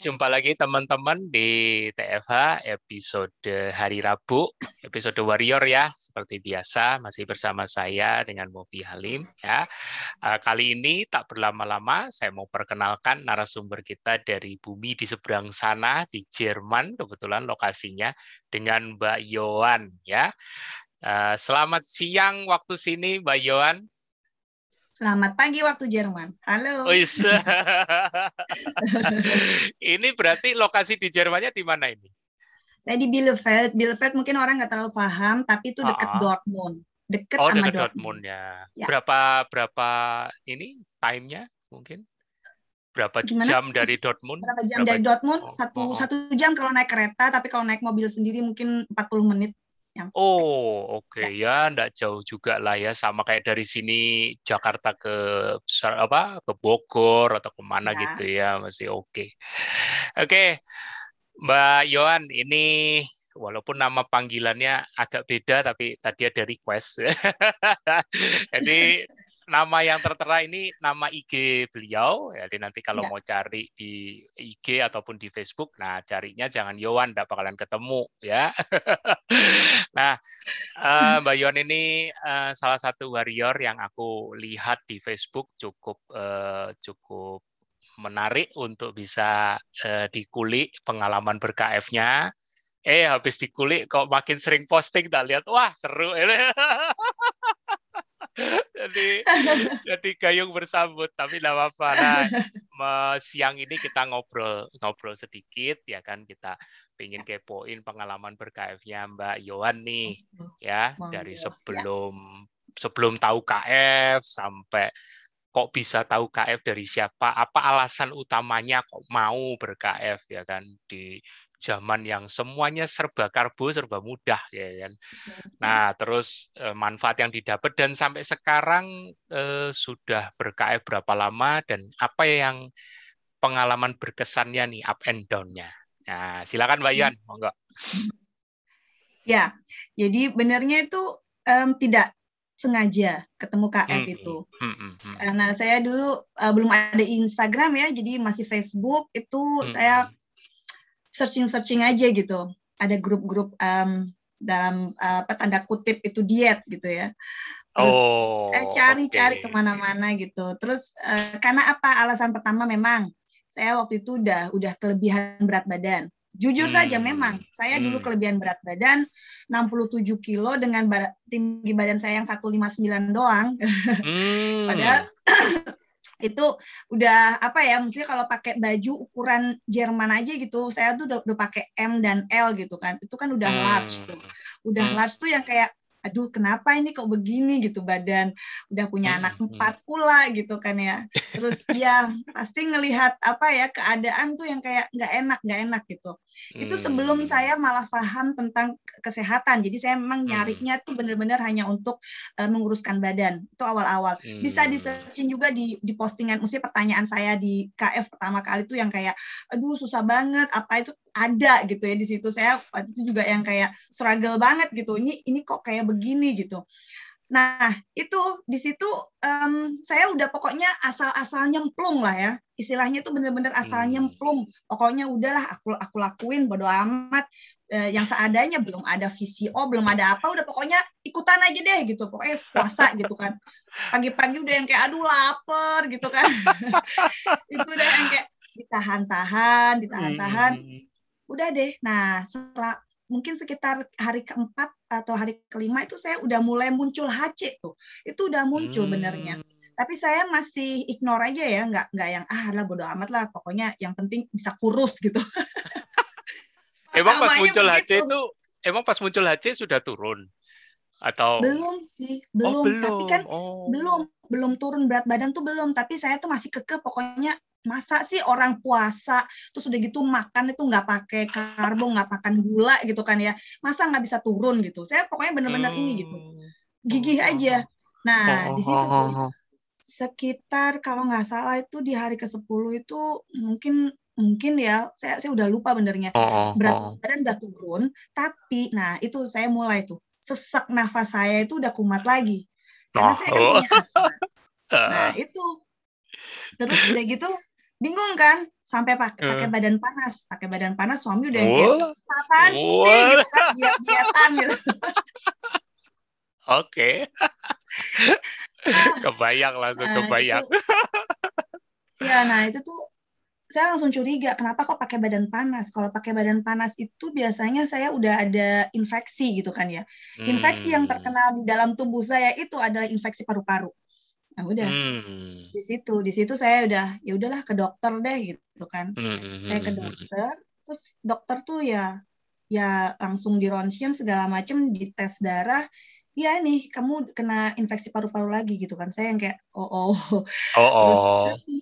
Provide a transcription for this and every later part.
Jumpa lagi teman-teman di TFH episode hari Rabu, episode Warrior ya, seperti biasa masih bersama saya dengan Mobi Halim ya. Eh, kali ini tak berlama-lama, saya mau perkenalkan narasumber kita dari bumi di seberang sana di Jerman, kebetulan lokasinya dengan Mbak Yohan ya. Eh, selamat siang waktu sini Mbak Yohan. Selamat pagi waktu Jerman. Halo. Oh, iya. ini berarti lokasi di Jermannya di mana ini? Saya di Bielefeld. Bielefeld mungkin orang nggak terlalu paham, tapi itu dekat uh -huh. Dortmund. Dekat oh, sama dekat Dortmund. Dortmund ya. ya. Berapa berapa ini time-nya mungkin? Berapa Gimana? jam dari Dortmund? Berapa jam berapa... dari Dortmund? Oh, satu oh. satu jam kalau naik kereta, tapi kalau naik mobil sendiri mungkin 40 menit. Yang oh, oke okay. ya, enggak jauh juga lah ya, sama kayak dari sini Jakarta ke apa ke Bogor atau ke mana ya. gitu ya, masih oke. Okay. Oke, okay. Mbak Yohan, ini walaupun nama panggilannya agak beda, tapi tadi ada request. Jadi nama yang tertera ini nama IG beliau. Jadi nanti kalau ya. mau cari di IG ataupun di Facebook, nah carinya jangan Yowan, tidak bakalan ketemu ya. nah, uh, Mbak Yowan ini uh, salah satu warrior yang aku lihat di Facebook cukup uh, cukup menarik untuk bisa uh, dikulik pengalaman ber-KF-nya. Eh habis dikulik kok makin sering posting tak lihat wah seru jadi jadi gayung bersambut tapi tidak apa-apa nah, siang ini kita ngobrol ngobrol sedikit ya kan? Kita ingin kepoin pengalaman berKF-nya Mbak Yohan nih ya dari sebelum sebelum tahu KF sampai kok bisa tahu KF dari siapa apa alasan utamanya kok mau ber-KF ya kan? Di zaman yang semuanya serba karbo, serba mudah ya kan. Nah, terus eh, manfaat yang didapat dan sampai sekarang eh, sudah berKF berapa lama dan apa yang pengalaman berkesannya nih up and down-nya. Nah, silakan Mbak Yan, monggo. Ya, jadi benarnya itu um, tidak sengaja ketemu KF hmm, itu. Hmm, hmm, hmm. Karena saya dulu uh, belum ada Instagram ya, jadi masih Facebook itu hmm. saya searching-searching aja gitu. Ada grup-grup um, dalam uh, apa tanda kutip itu diet gitu ya. Terus oh, saya cari-cari okay. ke mana-mana gitu. Terus uh, karena apa? Alasan pertama memang saya waktu itu udah udah kelebihan berat badan. Jujur hmm. saja memang saya hmm. dulu kelebihan berat badan 67 kilo dengan tinggi badan saya yang 159 doang. Hmm. Padahal itu udah apa ya maksudnya kalau pakai baju ukuran Jerman aja gitu saya tuh udah, udah pakai M dan L gitu kan itu kan udah hmm. large tuh udah hmm. large tuh yang kayak aduh kenapa ini kok begini? Gitu badan udah punya anak hmm, hmm. empat pula gitu kan ya. Terus ya pasti ngelihat apa ya keadaan tuh yang kayak nggak enak nggak enak gitu. Itu sebelum saya malah paham tentang kesehatan. Jadi saya memang nyarinya tuh bener-bener hanya untuk uh, menguruskan badan. Itu awal-awal. Bisa di searching juga di di postingan mesti pertanyaan saya di KF pertama kali tuh yang kayak aduh susah banget apa itu ada gitu ya di situ. Saya waktu itu juga yang kayak struggle banget gitu. Ini ini kok kayak begini gitu. Nah itu di situ um, saya udah pokoknya asal-asal nyemplung lah ya. Istilahnya itu bener-bener asal hmm. nyemplung. Pokoknya udahlah aku aku lakuin bodo amat. Eh, yang seadanya belum ada VCO belum ada apa udah pokoknya ikutan aja deh gitu. Pokoknya puasa gitu kan. Pagi-pagi udah yang kayak aduh lapar gitu kan. Itu udah yang kayak ditahan-tahan ditahan-tahan. Hmm. Udah deh. Nah setelah mungkin sekitar hari keempat atau hari kelima itu saya udah mulai muncul HC tuh. Itu udah muncul hmm. benernya. Tapi saya masih ignore aja ya nggak nggak yang ah lah bodo amat lah pokoknya yang penting bisa kurus gitu. Emang pas muncul HC itu emang pas muncul HC sudah turun atau belum sih belum, oh, belum. tapi kan oh. belum belum turun berat badan tuh belum. Tapi saya tuh masih kekeh pokoknya masa sih orang puasa terus udah gitu makan itu nggak pakai karbo nggak makan gula gitu kan ya. Masa nggak bisa turun gitu? Saya pokoknya bener-bener hmm. ini gitu. Hmm. gigih aja. nah oh, di situ tuh sekitar kalau nggak salah itu di hari ke 10 itu mungkin mungkin ya saya saya udah lupa benernya. Berat badan udah turun tapi nah itu saya mulai tuh sesak nafas saya itu udah kumat lagi. Karena oh. saya kan punya asma. Nah. Itu. Terus udah gitu bingung kan sampai pakai pakai uh. badan panas. Pakai badan panas suami udah oh. kayak apaan sih? Gitu kan diet dietan gitu. Oke. Kebayang langsung nah, kebayang. itu, ya nah itu tuh saya langsung curiga kenapa kok pakai badan panas kalau pakai badan panas itu biasanya saya udah ada infeksi gitu kan ya infeksi hmm. yang terkenal di dalam tubuh saya itu adalah infeksi paru-paru Nah udah hmm. di situ di situ saya udah ya udahlah ke dokter deh gitu kan. Hmm. Saya ke dokter, terus dokter tuh ya ya langsung di ronsen segala macam di tes darah. Ya nih kamu kena infeksi paru-paru lagi gitu kan. Saya yang kayak oh oh. oh, Terus oh. tapi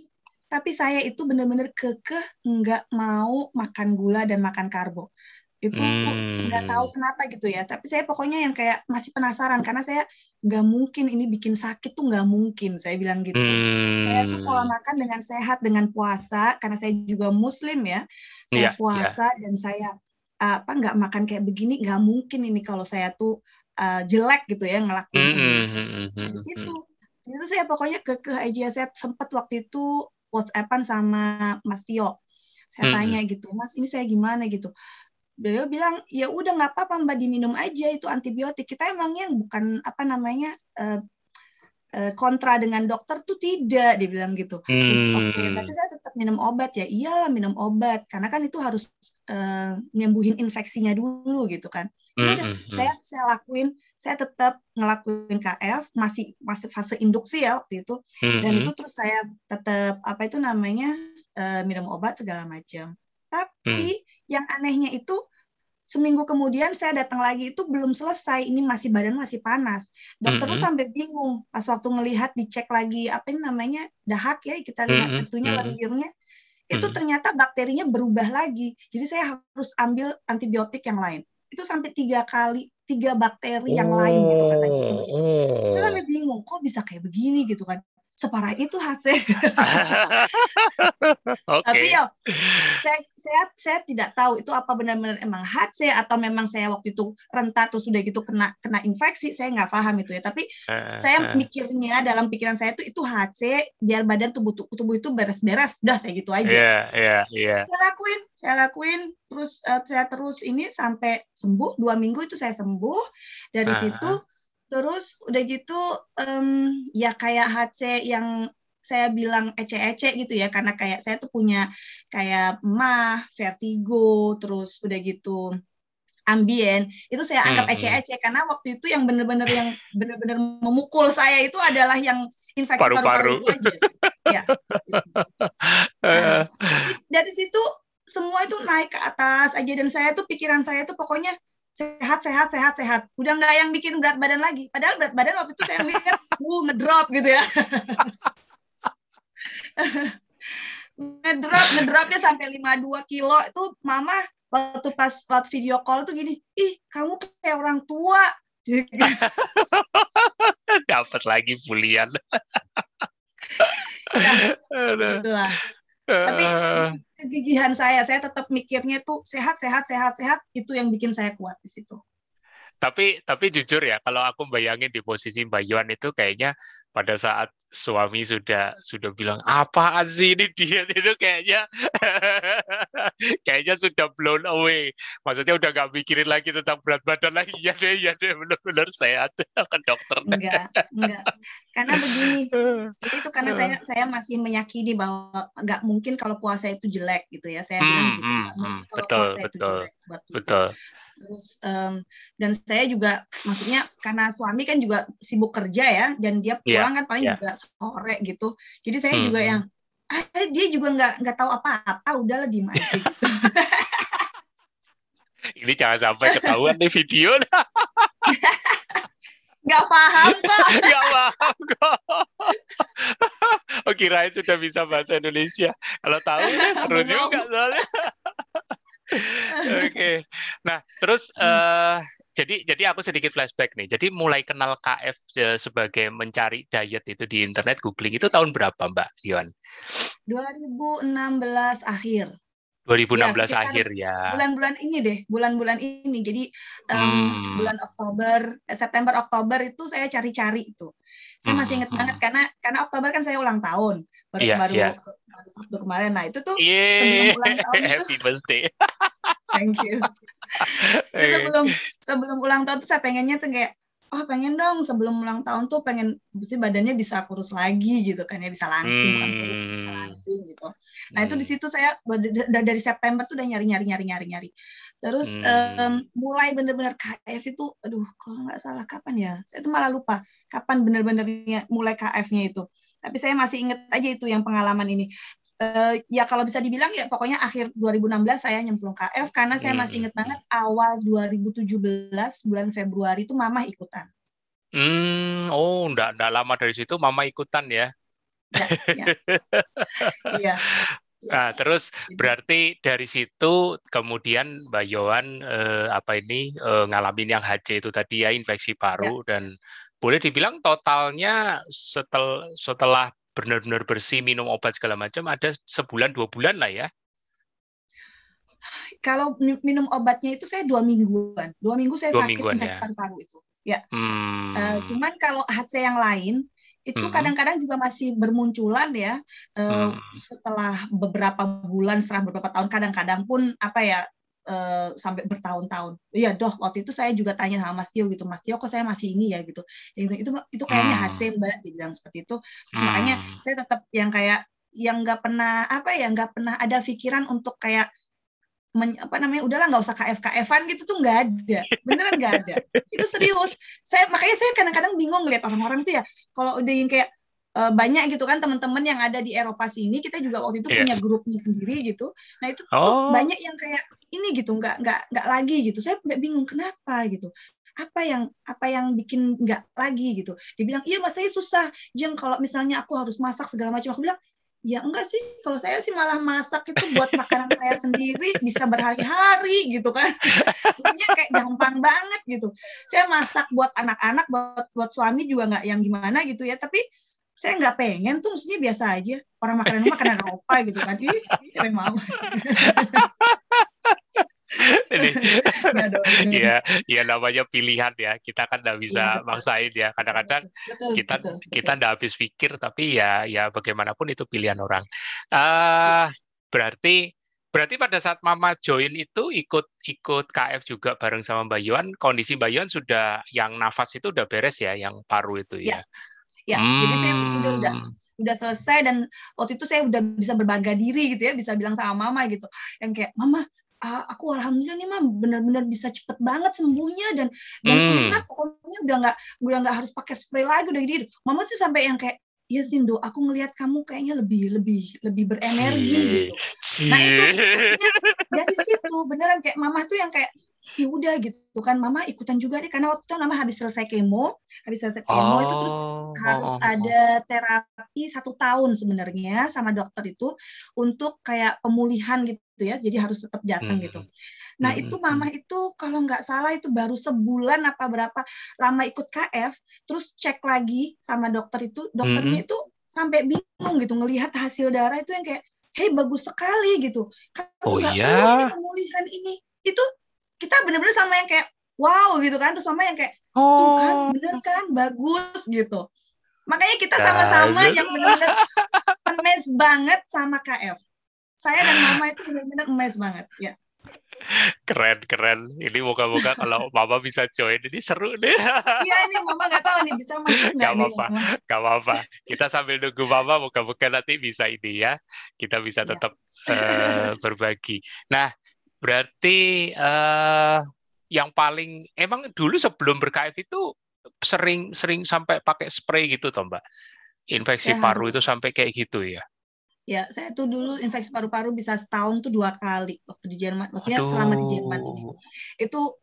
tapi saya itu benar-benar kekeh nggak mau makan gula dan makan karbo itu nggak hmm. tahu kenapa gitu ya tapi saya pokoknya yang kayak masih penasaran karena saya nggak mungkin ini bikin sakit tuh nggak mungkin saya bilang gitu hmm. saya tuh pola makan dengan sehat dengan puasa karena saya juga muslim ya saya yeah, puasa yeah. dan saya apa nggak makan kayak begini nggak mungkin ini kalau saya tuh uh, jelek gitu ya ngelakuin hmm. ini hmm, hmm, di situ di situ saya pokoknya ke ke aja saya sempat waktu itu WhatsAppan sama Mas Tio. Saya hmm. tanya gitu Mas ini saya gimana? Gitu. Beliau bilang ya udah nggak apa-apa mbak diminum aja itu antibiotik. Kita emangnya bukan apa namanya uh, uh, kontra dengan dokter tuh tidak dia bilang gitu terus hmm. oke okay, berarti saya tetap minum obat ya iyalah minum obat karena kan itu harus uh, nyembuhin infeksinya dulu gitu kan ya udah hmm. saya saya lakuin saya tetap ngelakuin KF masih masih fase induksi ya waktu itu hmm. dan itu terus saya tetap apa itu namanya uh, minum obat segala macam tapi hmm. yang anehnya itu seminggu kemudian saya datang lagi itu belum selesai ini masih badan masih panas dokter mm -hmm. tuh sampai bingung pas waktu ngelihat dicek lagi apa ini namanya dahak ya kita lihat mm -hmm. itunya mm -hmm. itu ternyata bakterinya berubah lagi jadi saya harus ambil antibiotik yang lain itu sampai tiga kali tiga bakteri yang lain gitu katanya gitu. Oh. saya sampai bingung kok bisa kayak begini gitu kan separah itu HC. okay. Tapi ya, saya, saya saya tidak tahu itu apa benar-benar emang HC atau memang saya waktu itu rentak atau sudah gitu kena kena infeksi, saya nggak paham itu ya. Tapi uh, saya mikirnya dalam pikiran saya itu itu HC biar badan tubuh tubuh itu beres-beres, udah saya gitu aja. Yeah, yeah, yeah. Saya lakuin, saya lakuin, terus uh, saya terus ini sampai sembuh dua minggu itu saya sembuh dari uh, situ Terus udah gitu um, ya kayak HC yang saya bilang ece-ece gitu ya karena kayak saya tuh punya kayak mah, vertigo, terus udah gitu ambien itu saya anggap hmm, hmm. ece-ece karena waktu itu yang benar-benar yang benar-benar memukul saya itu adalah yang infeksi paru-paru itu aja sih. ya. Nah, dari situ semua itu naik ke atas aja dan saya tuh pikiran saya tuh pokoknya sehat sehat sehat sehat. Udah nggak yang bikin berat badan lagi. Padahal berat badan waktu itu saya lihat uh ngedrop gitu ya. Ngedrop ngedropnya sampai 52 kilo. Itu mama waktu pas waktu video call tuh gini ih kamu kayak orang tua. Dapat lagi bulian ya, itulah tapi kegigihan saya saya tetap mikirnya tuh sehat sehat sehat sehat itu yang bikin saya kuat di situ. Tapi tapi jujur ya kalau aku bayangin di posisi Mbak Yuan itu kayaknya pada saat suami sudah sudah bilang apa sih ini diet itu kayaknya kayaknya sudah blown away. Maksudnya udah nggak mikirin lagi tentang berat badan lagi. Ya deh ya deh benar-benar sehat. Ke dokter. Enggak enggak. Karena begini jadi itu karena saya saya masih meyakini bahwa nggak mungkin kalau puasa itu jelek gitu ya. Saya bilang gitu hmm, hmm, betul betul betul. Terus um, dan saya juga maksudnya karena suami kan juga sibuk kerja ya dan dia iya, pulang yeah, kan paling yeah. juga sore gitu jadi saya hmm. juga yang ah, dia juga nggak nggak tahu apa-apa udahlah di aja gitu. ini jangan sampai ketahuan nih video nggak paham kok nggak paham kok oh kirain sudah bisa bahasa Indonesia kalau tahu ya seru juga soalnya Oke. Okay. Nah, terus uh, jadi jadi aku sedikit flashback nih. Jadi mulai kenal KF eh, sebagai mencari diet itu di internet googling itu tahun berapa, Mbak Yon? 2016 akhir. 2016 ya, akhir ya. Bulan-bulan ini deh, bulan-bulan ini. Jadi um, hmm. bulan Oktober, eh, September, Oktober itu saya cari-cari itu. Saya masih ingat hmm. banget karena karena Oktober kan saya ulang tahun baru yeah, baru yeah. Ke, waktu kemarin. Nah itu tuh yeah. sebelum ulang tahun itu. Happy birthday. Thank you. Sebelum sebelum ulang tahun tuh saya pengennya tuh kayak oh pengen dong sebelum ulang tahun tuh pengen mesti badannya bisa kurus lagi gitu kan ya bisa langsing hmm. bukan kurus bisa langsing gitu nah hmm. itu di situ saya dari September tuh udah nyari nyari nyari nyari nyari terus hmm. um, mulai bener-bener KF itu aduh kalau nggak salah kapan ya saya tuh malah lupa kapan bener-benernya mulai KF-nya itu tapi saya masih inget aja itu yang pengalaman ini uh, ya kalau bisa dibilang ya pokoknya akhir 2016 saya nyemplung KF karena saya masih ingat banget awal 2017 bulan Februari itu mama ikutan. Hmm, oh, enggak, enggak lama dari situ mama ikutan ya. Ya, ya. iya. Nah, terus berarti dari situ kemudian Mbak Yohan eh, apa ini eh, ngalamin yang HC itu tadi ya infeksi paru ya. dan boleh dibilang totalnya setel, setelah benar-benar bersih minum obat segala macam ada sebulan dua bulan lah ya kalau minum obatnya itu saya dua mingguan dua minggu saya dua sakit infeksi ya. paru-paru itu ya hmm. uh, cuman kalau HC yang lain itu hmm. kadang-kadang juga masih bermunculan ya uh, hmm. setelah beberapa bulan setelah beberapa tahun kadang-kadang pun apa ya uh, sampai bertahun-tahun. Iya, doh waktu itu saya juga tanya sama Mas Tio gitu, Mas Tio kok saya masih ini ya gitu. Itu itu, itu kayaknya hmm. HC Mbak dibilang seperti itu. Terus hmm. makanya saya tetap yang kayak yang nggak pernah apa ya nggak pernah ada pikiran untuk kayak men, apa namanya udahlah nggak usah KF KFan gitu tuh nggak ada beneran nggak ada itu serius saya makanya saya kadang-kadang bingung lihat orang-orang tuh ya kalau udah yang kayak uh, banyak gitu kan teman-teman yang ada di Eropa sini kita juga waktu itu yeah. punya grupnya sendiri gitu nah itu oh. banyak yang kayak ini gitu nggak nggak nggak lagi gitu. Saya bingung kenapa gitu? Apa yang apa yang bikin nggak lagi gitu? Dia bilang iya mas saya susah jeng kalau misalnya aku harus masak segala macam. Aku bilang ya enggak sih. Kalau saya sih malah masak itu buat makanan saya sendiri bisa berhari-hari gitu kan. Maksudnya kayak gampang banget gitu. Saya masak buat anak-anak buat buat suami juga nggak yang gimana gitu ya. Tapi saya nggak pengen tuh mestinya biasa aja. Orang makanan makanan apa gitu kan. Ih siapa mau ini. Ya ya namanya pilihan ya. Kita kan nggak bisa ya, maksain ya. Kadang-kadang kita betul, kita nggak habis pikir tapi ya ya bagaimanapun itu pilihan orang. Uh, berarti berarti pada saat Mama join itu ikut ikut KF juga bareng sama Mbak Yuan kondisi Mbak Yuan sudah yang nafas itu udah beres ya yang paru itu ya, ya ya. Hmm. jadi saya sudah udah udah selesai dan waktu itu saya udah bisa berbangga diri gitu ya bisa bilang sama mama gitu. Yang kayak mama uh, aku alhamdulillah nih mam benar-benar bisa cepet banget sembuhnya dan dan hmm. enak pokoknya udah nggak udah nggak harus pakai spray lagi udah gitu mama tuh sampai yang kayak Iya Sindo, aku ngelihat kamu kayaknya lebih lebih lebih berenergi gitu. Nah itu dari situ beneran kayak mama tuh yang kayak ya udah gitu kan mama ikutan juga deh karena waktu itu mama habis selesai kemo habis selesai kemo oh, itu terus oh, harus oh, oh. ada terapi satu tahun sebenarnya sama dokter itu untuk kayak pemulihan gitu ya jadi harus tetap datang hmm. gitu nah hmm. itu hmm, mama hmm. itu kalau nggak salah itu baru sebulan apa berapa lama ikut KF terus cek lagi sama dokter itu dokternya hmm. itu sampai bingung gitu ngelihat hasil darah itu yang kayak hei bagus sekali gitu kamu oh, iya? pemulihan ini itu kita bener-bener sama yang kayak wow gitu kan. Terus sama yang kayak oh. tuh kan bener kan bagus gitu. Makanya kita sama-sama yang bener-bener emes banget sama KF saya dan mama itu bener-bener emes banget ya. Keren keren. Ini moga-moga kalau mama bisa join ini seru deh iya ini mama nggak tahu nih bisa masuk nggak apa-apa nggak apa-apa. Kita sambil nunggu mama moga-moga nanti bisa ini ya. Kita bisa iya. tetap ya. uh, berbagi. Nah Berarti uh, yang paling emang dulu sebelum berKF itu sering sering sampai pakai spray gitu toh Mbak. Infeksi ya, paru harus. itu sampai kayak gitu ya. Ya, saya tuh dulu infeksi paru-paru bisa setahun tuh dua kali waktu di Jerman. Maksudnya Aduh. selama di Jerman ini. Itu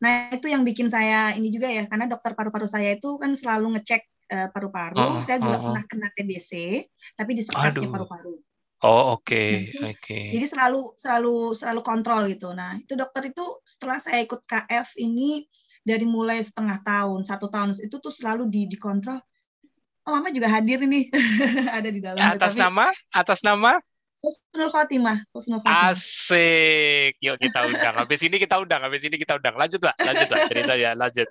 nah itu yang bikin saya ini juga ya karena dokter paru-paru saya itu kan selalu ngecek uh, paru-paru. Uh, saya juga uh, pernah kena TBC, tapi di sekatnya paru-paru. Oh oke, okay. oke. Okay. Jadi selalu selalu selalu kontrol gitu. Nah itu dokter itu setelah saya ikut KF ini dari mulai setengah tahun, satu tahun itu tuh selalu di dikontrol. Oh mama juga hadir ini ada di dalam. Atas Tapi, nama? Atas nama? Husnul Khotimah. Husnul Khotimah. Asik. Yuk kita undang. Habis ini kita undang. Habis ini kita undang. Lanjut, Pak. Lanjut, Pak. Cerita ya. Lanjut.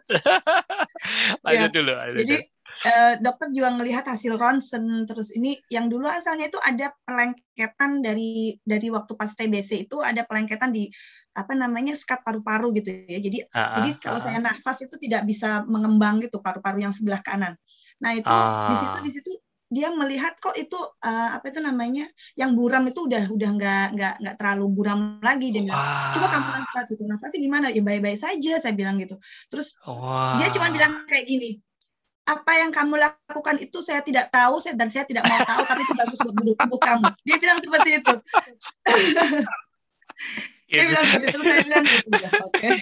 lanjut ya, dulu. Lanjut. Jadi, eh, dokter juga melihat hasil ronsen. Terus ini yang dulu asalnya itu ada pelengketan dari dari waktu pas TBC itu ada pelengketan di apa namanya skat paru-paru gitu ya. Jadi uh, jadi kalau uh, saya nafas itu tidak bisa mengembang gitu paru-paru yang sebelah kanan. Nah itu uh, di situ di situ dia melihat kok itu uh, apa itu namanya yang buram itu udah udah nggak nggak nggak terlalu buram lagi dia bilang wow. coba kamu nafas itu nafasnya gimana ya baik-baik saja saya bilang gitu terus wow. dia cuma bilang kayak gini apa yang kamu lakukan itu saya tidak tahu saya dan saya tidak mau tahu tapi itu bagus buat tubuh kamu. Dia bilang seperti itu. Dia bilang seperti itu saya bilang ya sudah oke. Okay.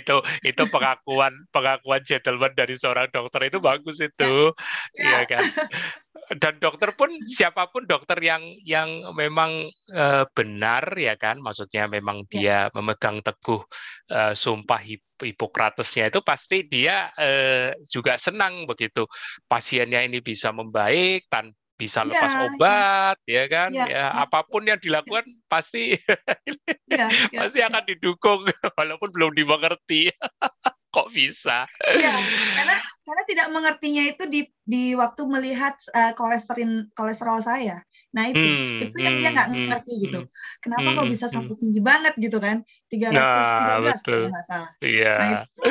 itu itu pengakuan pengakuan gentleman dari seorang dokter itu bagus itu. Ya, ya kan dan dokter pun siapa pun dokter yang yang memang uh, benar ya kan? Maksudnya memang ya. dia memegang teguh uh, sumpah Hip Hipokratesnya itu pasti dia uh, juga senang begitu. Pasiennya ini bisa membaik tanpa bisa iya, lepas ya, obat ya, ya kan? Ya, ya, ya apa pun yang dilakukan pasti ya, ya, pasti akan didukung walaupun belum dimengerti kok bisa? Ya karena karena tidak mengertinya itu di di waktu melihat uh, kolesterol kolesterol saya. Nah itu hmm, itu yang hmm, dia nggak hmm, ngerti gitu. hmm, kenapa hmm, kok bisa sampai hmm. tinggi banget gitu kan? 313 nah, kalau nggak salah. Iya. nah itu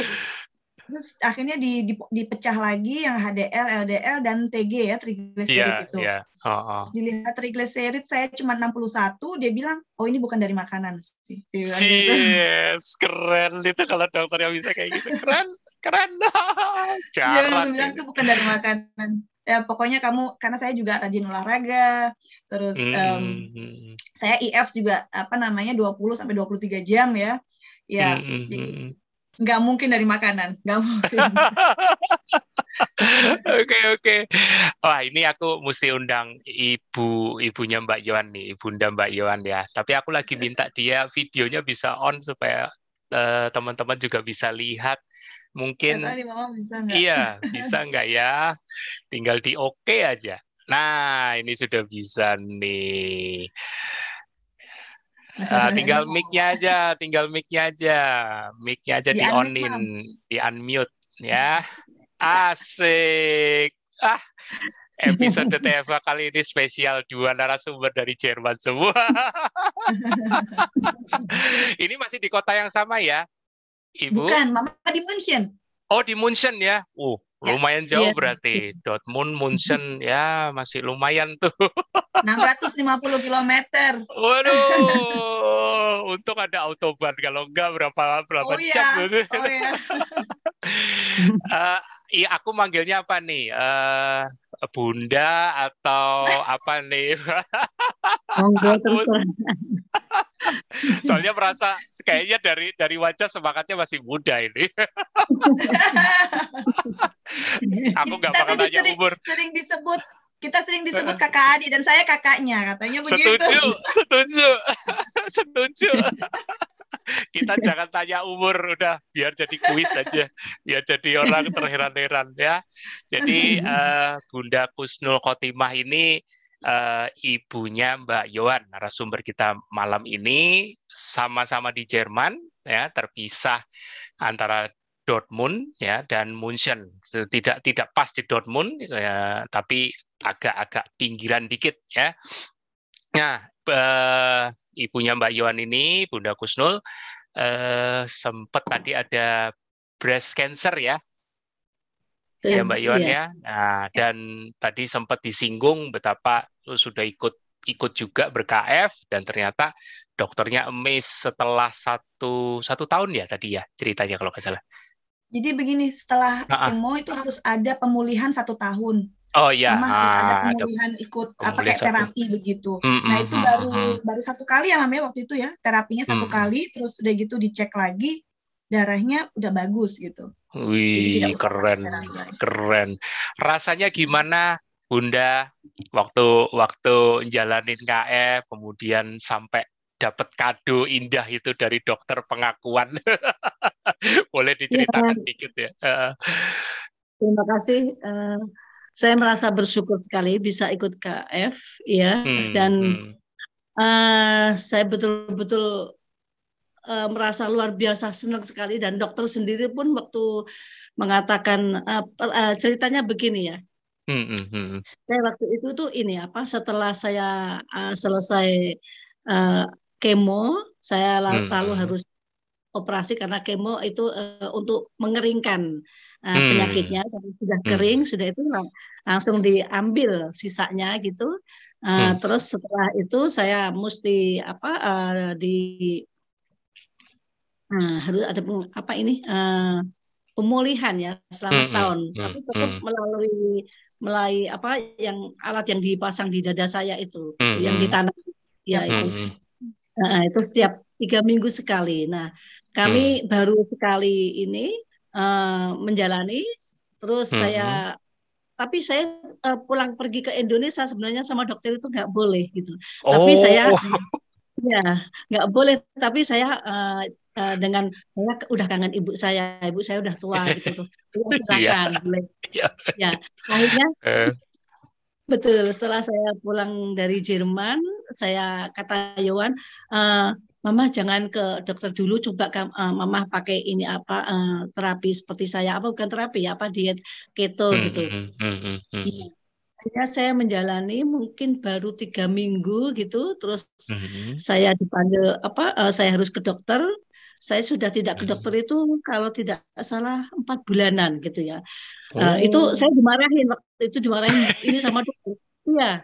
terus akhirnya di, di, dipecah lagi yang HDL, LDL dan TG ya triglycerid yeah, itu. Yeah. Oh, oh. Dilihat triglycerid saya cuma 61, dia bilang, "Oh, ini bukan dari makanan sih." Yes, gitu. keren itu kalau dokter yang bisa kayak gitu. Keren, keren. Dia bilang itu bukan dari makanan. Ya pokoknya kamu karena saya juga rajin olahraga, terus mm. um, saya IF juga apa namanya 20 sampai 23 jam ya. Ya, mm. jadi nggak mungkin dari makanan, nggak mungkin. Oke oke. Wah ini aku mesti undang ibu ibunya Mbak Yohan nih, ibunda Mbak Yohan ya. Tapi aku lagi minta dia videonya bisa on supaya uh, teman-teman juga bisa lihat. Mungkin. Ya, Mama bisa Iya bisa nggak ya? Tinggal di oke okay aja. Nah ini sudah bisa nih. Uh, tinggal mic-nya aja, tinggal mic-nya aja. Mic-nya aja di, di onin, di unmute ya. Asik. Ah, episode TFA kali ini spesial dua narasumber dari Jerman semua. ini masih di kota yang sama ya, Ibu? Bukan, Mama di München. Oh, di München ya. Uh, lumayan jauh iya. berarti. Dortmund, Munchen ya masih lumayan tuh. 650 km. Waduh, untung ada autobahn kalau enggak berapa berapa oh, jam. Iya. Oh iya. uh, iya, aku manggilnya apa nih? Uh, bunda atau apa nih? Soalnya merasa kayaknya dari dari wajah semangatnya masih muda ini. Aku nggak bakal tanya sering, umur. Sering disebut kita sering disebut kakak adik dan saya kakaknya katanya begitu. Setuju, setuju, setuju. kita jangan tanya umur udah biar jadi kuis aja biar jadi orang terheran-heran ya jadi uh, Bunda Kusnul Khotimah ini uh, ibunya Mbak Yohan, narasumber kita malam ini sama-sama di Jerman, ya terpisah antara Dortmund ya dan München. Tidak tidak pas di Dortmund, ya, tapi agak-agak pinggiran dikit ya. Nah, uh, ibunya Mbak Yohan ini, Bunda Kusnul, uh, sempat tadi ada breast cancer ya ya Mbak Yon iya. ya. Nah, dan tadi sempat disinggung betapa sudah ikut ikut juga ber-KF dan ternyata dokternya emis setelah satu satu tahun ya tadi ya ceritanya kalau nggak salah. Jadi begini setelah nah, kemo itu harus ada pemulihan satu tahun. Oh iya. Mama harus ada pemulihan ada ikut pemulihan apa kayak terapi satu. begitu. Mm, nah itu mm, baru mm, baru satu kali ya Mama waktu itu ya terapinya satu mm. kali terus udah gitu dicek lagi darahnya udah bagus gitu. Wih, keren, keren. Rasanya gimana, Bunda, waktu waktu jalanin KF, kemudian sampai dapat kado indah itu dari dokter pengakuan. Boleh diceritakan ya. dikit ya. Terima kasih. Uh, saya merasa bersyukur sekali bisa ikut KF ya hmm, dan hmm. Uh, saya betul-betul uh, merasa luar biasa senang sekali dan dokter sendiri pun waktu mengatakan uh, uh, ceritanya begini ya. Hmm, hmm, hmm. Saya waktu itu tuh ini apa setelah saya uh, selesai uh, kemo saya lalu, hmm. lalu harus operasi karena kemo itu uh, untuk mengeringkan uh, hmm. penyakitnya sudah hmm. kering hmm. sudah itu langsung diambil sisanya gitu uh, hmm. terus setelah itu saya mesti apa uh, di uh, harus ada apa ini uh, pemulihan ya selama hmm. setahun hmm. tapi tetap hmm. melalui melalui apa yang alat yang dipasang di dada saya itu hmm. yang ditanam ya hmm. itu nah, itu setiap tiga minggu sekali. Nah kami hmm. baru sekali ini uh, menjalani. Terus hmm. saya tapi saya uh, pulang pergi ke Indonesia sebenarnya sama dokter itu nggak boleh gitu. Oh. tapi saya ya nggak boleh. Tapi saya uh, uh, dengan saya udah kangen ibu saya. Ibu saya udah tua gitu tuh. Silakan boleh. Ya, ya akhirnya uh. betul setelah saya pulang dari Jerman saya kata Yowan uh, Mama jangan ke dokter dulu, coba uh, Mama pakai ini apa uh, terapi seperti saya apa bukan terapi apa diet keto hmm, gitu. Hmm, hmm, hmm, ya. saya menjalani mungkin baru tiga minggu gitu, terus hmm. saya dipanggil apa uh, saya harus ke dokter. Saya sudah tidak ke dokter itu kalau tidak salah empat bulanan gitu ya. Oh. Uh, itu saya dimarahin waktu itu dimarahin ini sama dokter. Iya,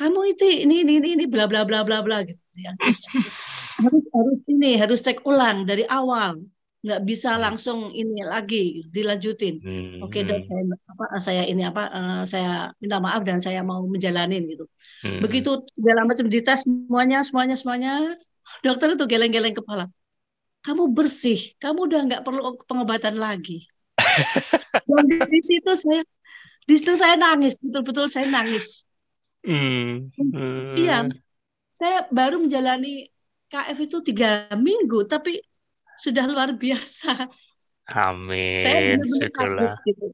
kamu itu ini ini ini, ini bla bla bla bla bla gitu ya harus harus ini harus cek ulang dari awal nggak bisa hmm. langsung ini lagi dilanjutin hmm. oke dok saya apa saya ini apa uh, saya minta maaf dan saya mau menjalanin gitu hmm. begitu segala macam dites semuanya semuanya semuanya dokter itu geleng-geleng kepala kamu bersih kamu udah nggak perlu pengobatan lagi dan di situ saya di situ saya nangis betul-betul saya nangis hmm. Hmm. iya saya baru menjalani KF itu tiga minggu, tapi sudah luar biasa. Amin. Saya gitu.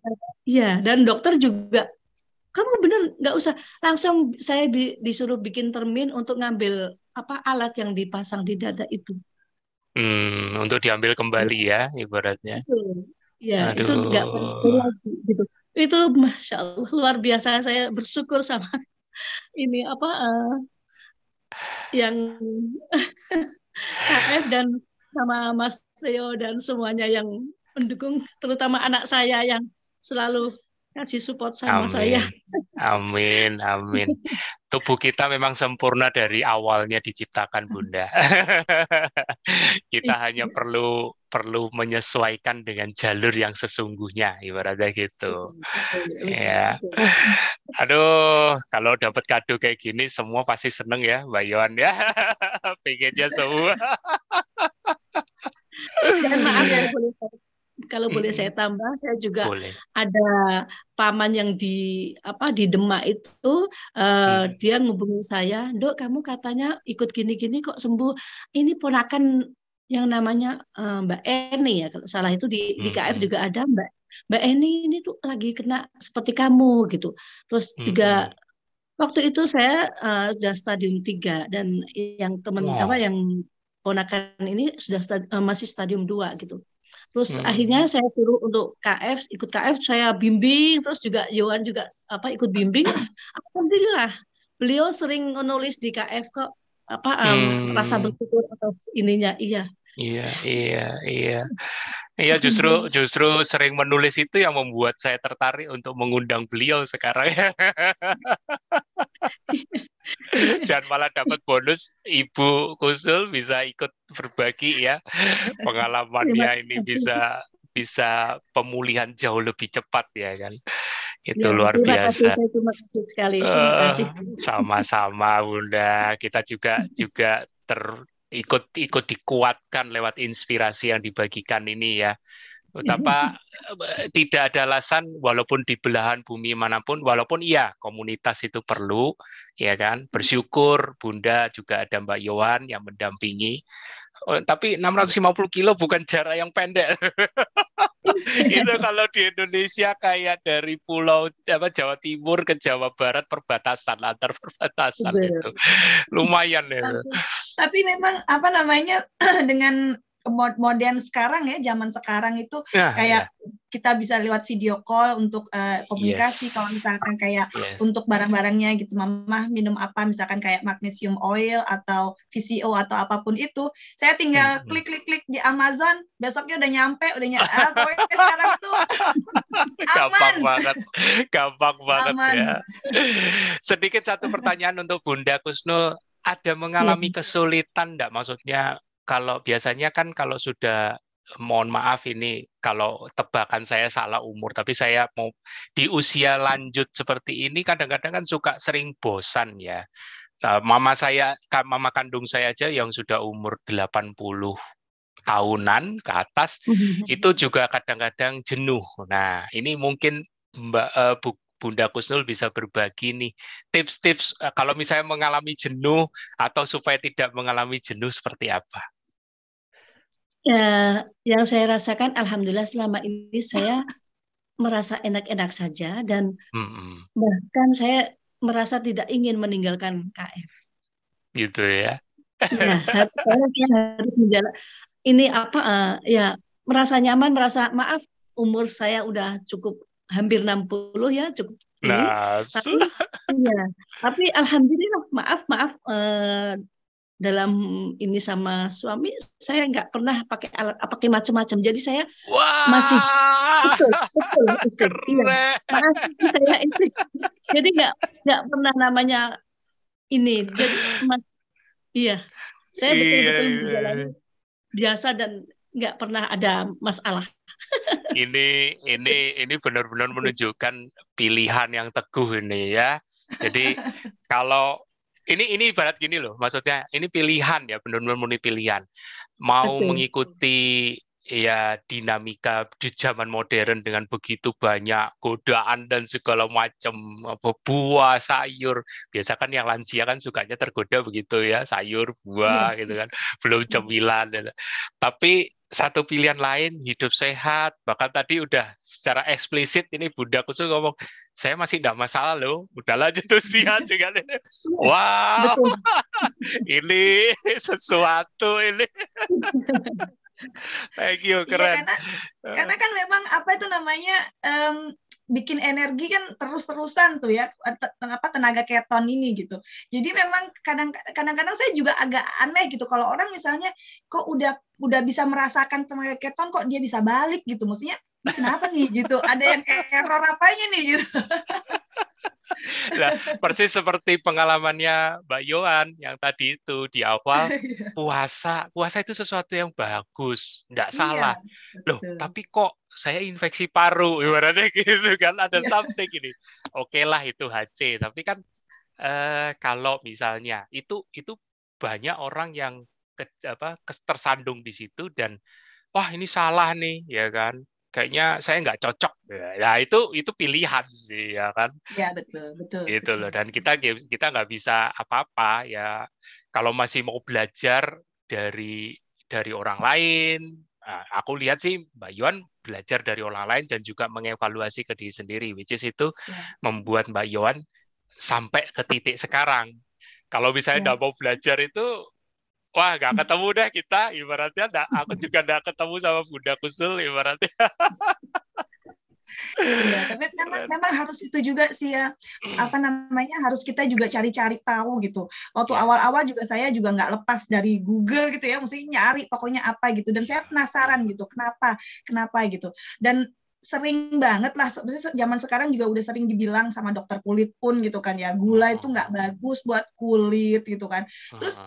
Iya, dan dokter juga, kamu benar nggak usah langsung saya di, disuruh bikin termin untuk ngambil apa alat yang dipasang di dada itu. Hmm, untuk diambil kembali ya, ibaratnya. Iya, itu nggak lagi gitu. Itu masya Allah luar biasa. Saya bersyukur sama ini apa uh, yang KF dan sama Mas Theo dan semuanya yang mendukung, terutama anak saya yang selalu kasih support sama amin. saya. Amin, amin. Tubuh kita memang sempurna dari awalnya diciptakan Bunda. kita hanya perlu perlu menyesuaikan dengan jalur yang sesungguhnya, ibaratnya gitu. Ya. Aduh, kalau dapat kado kayak gini semua pasti seneng ya, Mbak Yohan ya. Pengennya semua. Dan maaf ya, boleh kalau boleh saya tambah, saya juga boleh. ada paman yang di apa di Demak itu uh, hmm. dia ngubungi saya, dok kamu katanya ikut gini-gini kok sembuh. Ini ponakan yang namanya uh, Mbak Eni ya kalau salah itu di, di KF juga ada Mbak Mbak Eni ini tuh lagi kena seperti kamu gitu. Terus juga waktu itu saya uh, sudah stadium 3 dan yang teman wow. apa yang ponakan ini sudah stadi, uh, masih stadium 2 gitu. Terus hmm. akhirnya saya suruh untuk KF, ikut KF, saya bimbing, terus juga Yohan juga apa ikut bimbing. Alhamdulillah, beliau sering menulis di KF kok apa um, rasa bersyukur atas ininya, iya. Iya, iya, iya. Iya, justru justru sering menulis itu yang membuat saya tertarik untuk mengundang beliau sekarang. dan malah dapat bonus Ibu Kusul bisa ikut berbagi ya. Pengalamannya ini bisa bisa pemulihan jauh lebih cepat ya kan. Itu ya, luar biasa. kasih, terima kasih sekali. Terima kasih. sama-sama Bunda. Kita juga juga ter ikut ikut dikuatkan lewat inspirasi yang dibagikan ini ya betapa eh, tidak ada alasan walaupun di belahan bumi mana pun walaupun iya komunitas itu perlu ya kan bersyukur Bunda juga ada Mbak Yohan yang mendampingi oh, tapi 650 kilo bukan jarak yang pendek itu kalau di Indonesia kayak dari pulau apa Jawa Timur ke Jawa Barat perbatasan antar perbatasan Betul. itu lumayan ya. Tapi, tapi memang apa namanya dengan modern sekarang ya zaman sekarang itu ya, kayak ya. kita bisa lewat video call untuk uh, komunikasi yes. kalau misalkan kayak yeah. untuk barang-barangnya gitu mama minum apa misalkan kayak magnesium oil atau VCO atau apa pun itu saya tinggal hmm. klik klik klik di Amazon besoknya udah nyampe udah nyampe ah, pokoknya sekarang tuh gampang banget gampang banget aman. ya sedikit satu pertanyaan untuk Bunda Kusnul ada mengalami iya. kesulitan enggak maksudnya kalau biasanya kan kalau sudah mohon maaf ini kalau tebakan saya salah umur tapi saya mau di usia lanjut seperti ini kadang-kadang kan suka sering bosan ya. Nah, mama saya mama kandung saya aja yang sudah umur 80 tahunan ke atas itu juga kadang-kadang jenuh. Nah, ini mungkin Mbak uh, Bu, Bunda Kusnul bisa berbagi nih tips-tips uh, kalau misalnya mengalami jenuh atau supaya tidak mengalami jenuh seperti apa? Ya, yang saya rasakan, alhamdulillah selama ini saya merasa enak-enak saja dan hmm. bahkan saya merasa tidak ingin meninggalkan KF. Gitu ya? Ya, saya harus menjalan. Ini apa? Uh, ya merasa nyaman, merasa maaf umur saya udah cukup hampir 60 ya, cukup Nah, tapi, ya, tapi alhamdulillah maaf maaf uh, dalam ini sama suami saya nggak pernah pakai alat pakai macam-macam jadi saya Wah, masih betul betul, betul. Iya. saya itu jadi nggak nggak pernah namanya ini jadi mas iya saya betul-betul iya, iya, iya. biasa dan nggak pernah ada masalah ini ini ini benar-benar menunjukkan pilihan yang teguh ini ya jadi kalau ini ini ibarat gini loh, maksudnya ini pilihan ya, benar-benar murni pilihan. Mau Betul. mengikuti ya dinamika di zaman modern dengan begitu banyak godaan dan segala macam apa buah sayur biasa kan yang lansia kan sukanya tergoda begitu ya sayur buah iya. gitu kan belum cemilan gitu. tapi satu pilihan lain hidup sehat. Bahkan tadi udah secara eksplisit ini Bunda Kusu ngomong saya masih tidak masalah loh udah lanjut usia juga ini wow. ini sesuatu ini thank you iya, keren iya, karena, karena kan memang apa itu namanya um, bikin energi kan terus-terusan tuh ya apa tenaga keton ini gitu. Jadi memang kadang kadang-kadang saya juga agak aneh gitu kalau orang misalnya kok udah udah bisa merasakan tenaga keton kok dia bisa balik gitu. Maksudnya kenapa nih gitu? Ada yang error apanya nih gitu. nah, persis seperti pengalamannya Mbak Yohan yang tadi itu di awal iya. puasa puasa itu sesuatu yang bagus nggak iya, salah. Loh tapi kok saya infeksi paru? Ibaratnya gitu kan ada yeah. something ini. Oke okay lah itu HC tapi kan eh, kalau misalnya itu itu banyak orang yang ke, apa tersandung di situ dan wah ini salah nih ya kan kayaknya saya nggak cocok ya itu itu pilihan sih ya kan ya betul betul itu loh dan kita kita nggak bisa apa-apa ya kalau masih mau belajar dari dari orang lain Nah, aku lihat sih Mbak Yuan belajar dari orang lain dan juga mengevaluasi ke diri sendiri, which is itu yeah. membuat Mbak Yuan sampai ke titik sekarang. Kalau misalnya yeah. mau belajar itu, wah nggak ketemu deh kita, ibaratnya enggak, aku juga nggak ketemu sama Bunda Kusul, ibaratnya. Iya, tapi memang, memang harus itu juga sih ya. Apa namanya harus kita juga cari-cari tahu gitu. Waktu iya. awal-awal juga saya juga nggak lepas dari Google gitu ya, mesti nyari pokoknya apa gitu. Dan saya penasaran gitu, kenapa, kenapa gitu. Dan sering banget lah zaman sekarang juga udah sering dibilang sama dokter kulit pun gitu kan ya gula itu nggak bagus buat kulit gitu kan terus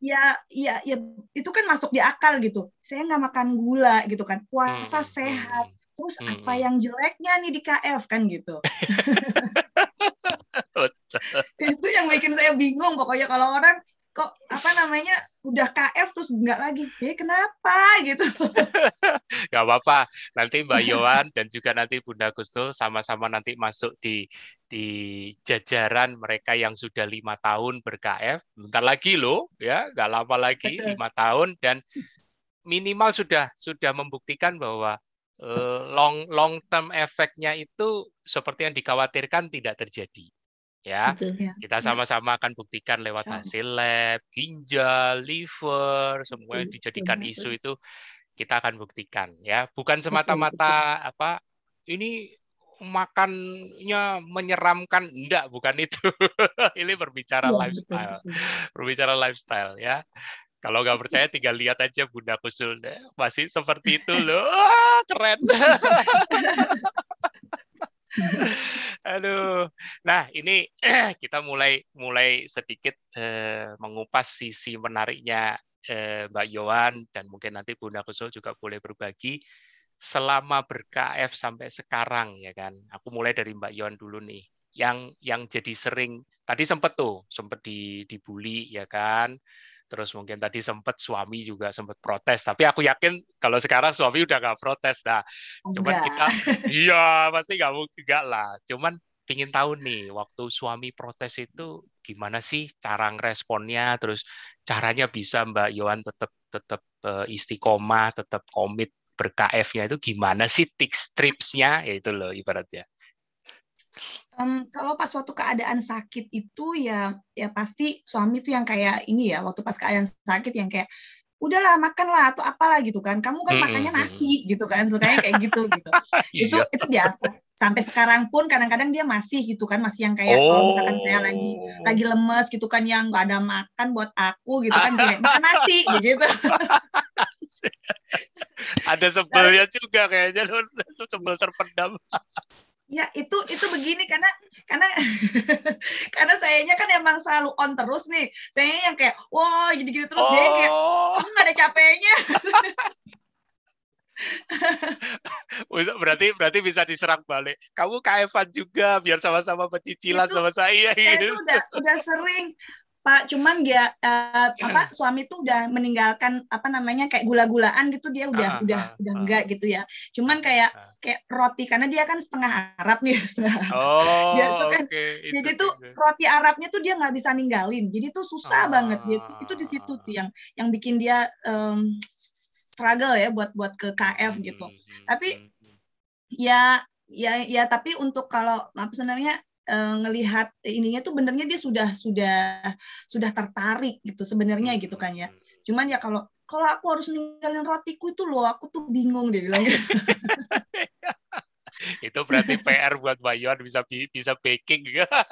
ya ya ya itu kan masuk di akal gitu. Saya nggak makan gula gitu kan. Puasa sehat. terus hmm. apa yang jeleknya nih di KF kan gitu. Itu yang bikin saya bingung pokoknya. Kalau orang kok apa namanya udah KF terus nggak lagi. Eh kenapa? gitu. Nggak apa-apa. Nanti Mbak Yohan dan juga nanti Bunda Gusto sama-sama nanti masuk di di jajaran mereka yang sudah lima tahun ber-KF bentar lagi loh ya nggak lama lagi lima tahun dan minimal sudah sudah membuktikan bahwa long long term efeknya itu seperti yang dikhawatirkan tidak terjadi ya. ya. Kita sama-sama akan buktikan lewat hasil lab, ginjal, liver, semua yang dijadikan isu itu kita akan buktikan ya. Bukan semata-mata apa ini makannya menyeramkan enggak bukan itu. ini berbicara ya, lifestyle. Betul, betul. Berbicara lifestyle ya. Kalau nggak percaya tinggal lihat aja Bunda Kusul deh. Masih seperti itu loh. keren. Aduh. Nah, ini kita mulai mulai sedikit eh, mengupas sisi menariknya eh, Mbak Yohan dan mungkin nanti Bunda Kusul juga boleh berbagi selama ber-KF sampai sekarang ya kan. Aku mulai dari Mbak Yohan dulu nih. Yang yang jadi sering tadi sempat tuh, sempat di dibully ya kan terus mungkin tadi sempat suami juga sempat protes tapi aku yakin kalau sekarang suami udah nggak protes nah cuman kita iya pasti nggak mungkin enggak lah cuman ingin tahu nih waktu suami protes itu gimana sih cara ngeresponnya terus caranya bisa Mbak Yohan tetap tetap uh, istiqomah tetap komit ber-KF-nya itu gimana sih tips tripsnya ya itu loh ibaratnya um, kalau pas waktu keadaan sakit itu ya ya pasti suami tuh yang kayak ini ya waktu pas keadaan sakit yang kayak udahlah makanlah atau apalah gitu kan kamu kan makannya nasi gitu kan sukanya kayak gitu gitu itu iya. itu biasa sampai sekarang pun kadang-kadang dia masih gitu kan masih yang kayak oh. kalau misalkan saya lagi oh. lagi lemes gitu kan yang nggak ada makan buat aku gitu kan sih makan nasi gitu ada sebelnya juga kayaknya lu sebel terpendam Ya itu itu begini karena karena karena sayanya kan emang selalu on terus nih. Saya yang kayak wah jadi gitu terus oh. dia kayak nggak ada capeknya. berarti berarti bisa diserang balik. Kamu kaefan juga biar sama-sama pecicilan sama saya. Itu udah udah sering Pak, cuman dia uh, apa suami tuh udah meninggalkan apa namanya kayak gula-gulaan gitu dia udah uh, udah uh, udah uh, enggak gitu ya. Cuman kayak uh, kayak roti karena dia kan setengah Arab nih setengah. Oh, dia tuh kan okay. jadi itu, tuh roti Arabnya tuh dia nggak bisa ninggalin. Jadi tuh susah uh, banget dia tuh, itu di situ tuh yang yang bikin dia um, struggle ya buat buat ke KF gitu. Hmm, hmm, tapi hmm, ya ya ya tapi untuk kalau apa sebenarnya ngelihat ininya tuh benernya dia sudah sudah sudah tertarik gitu sebenarnya gitu kan ya. Cuman ya kalau kalau aku harus ninggalin rotiku itu loh, aku tuh bingung dia bilang gitu. itu berarti PR buat Bayon bisa bisa baking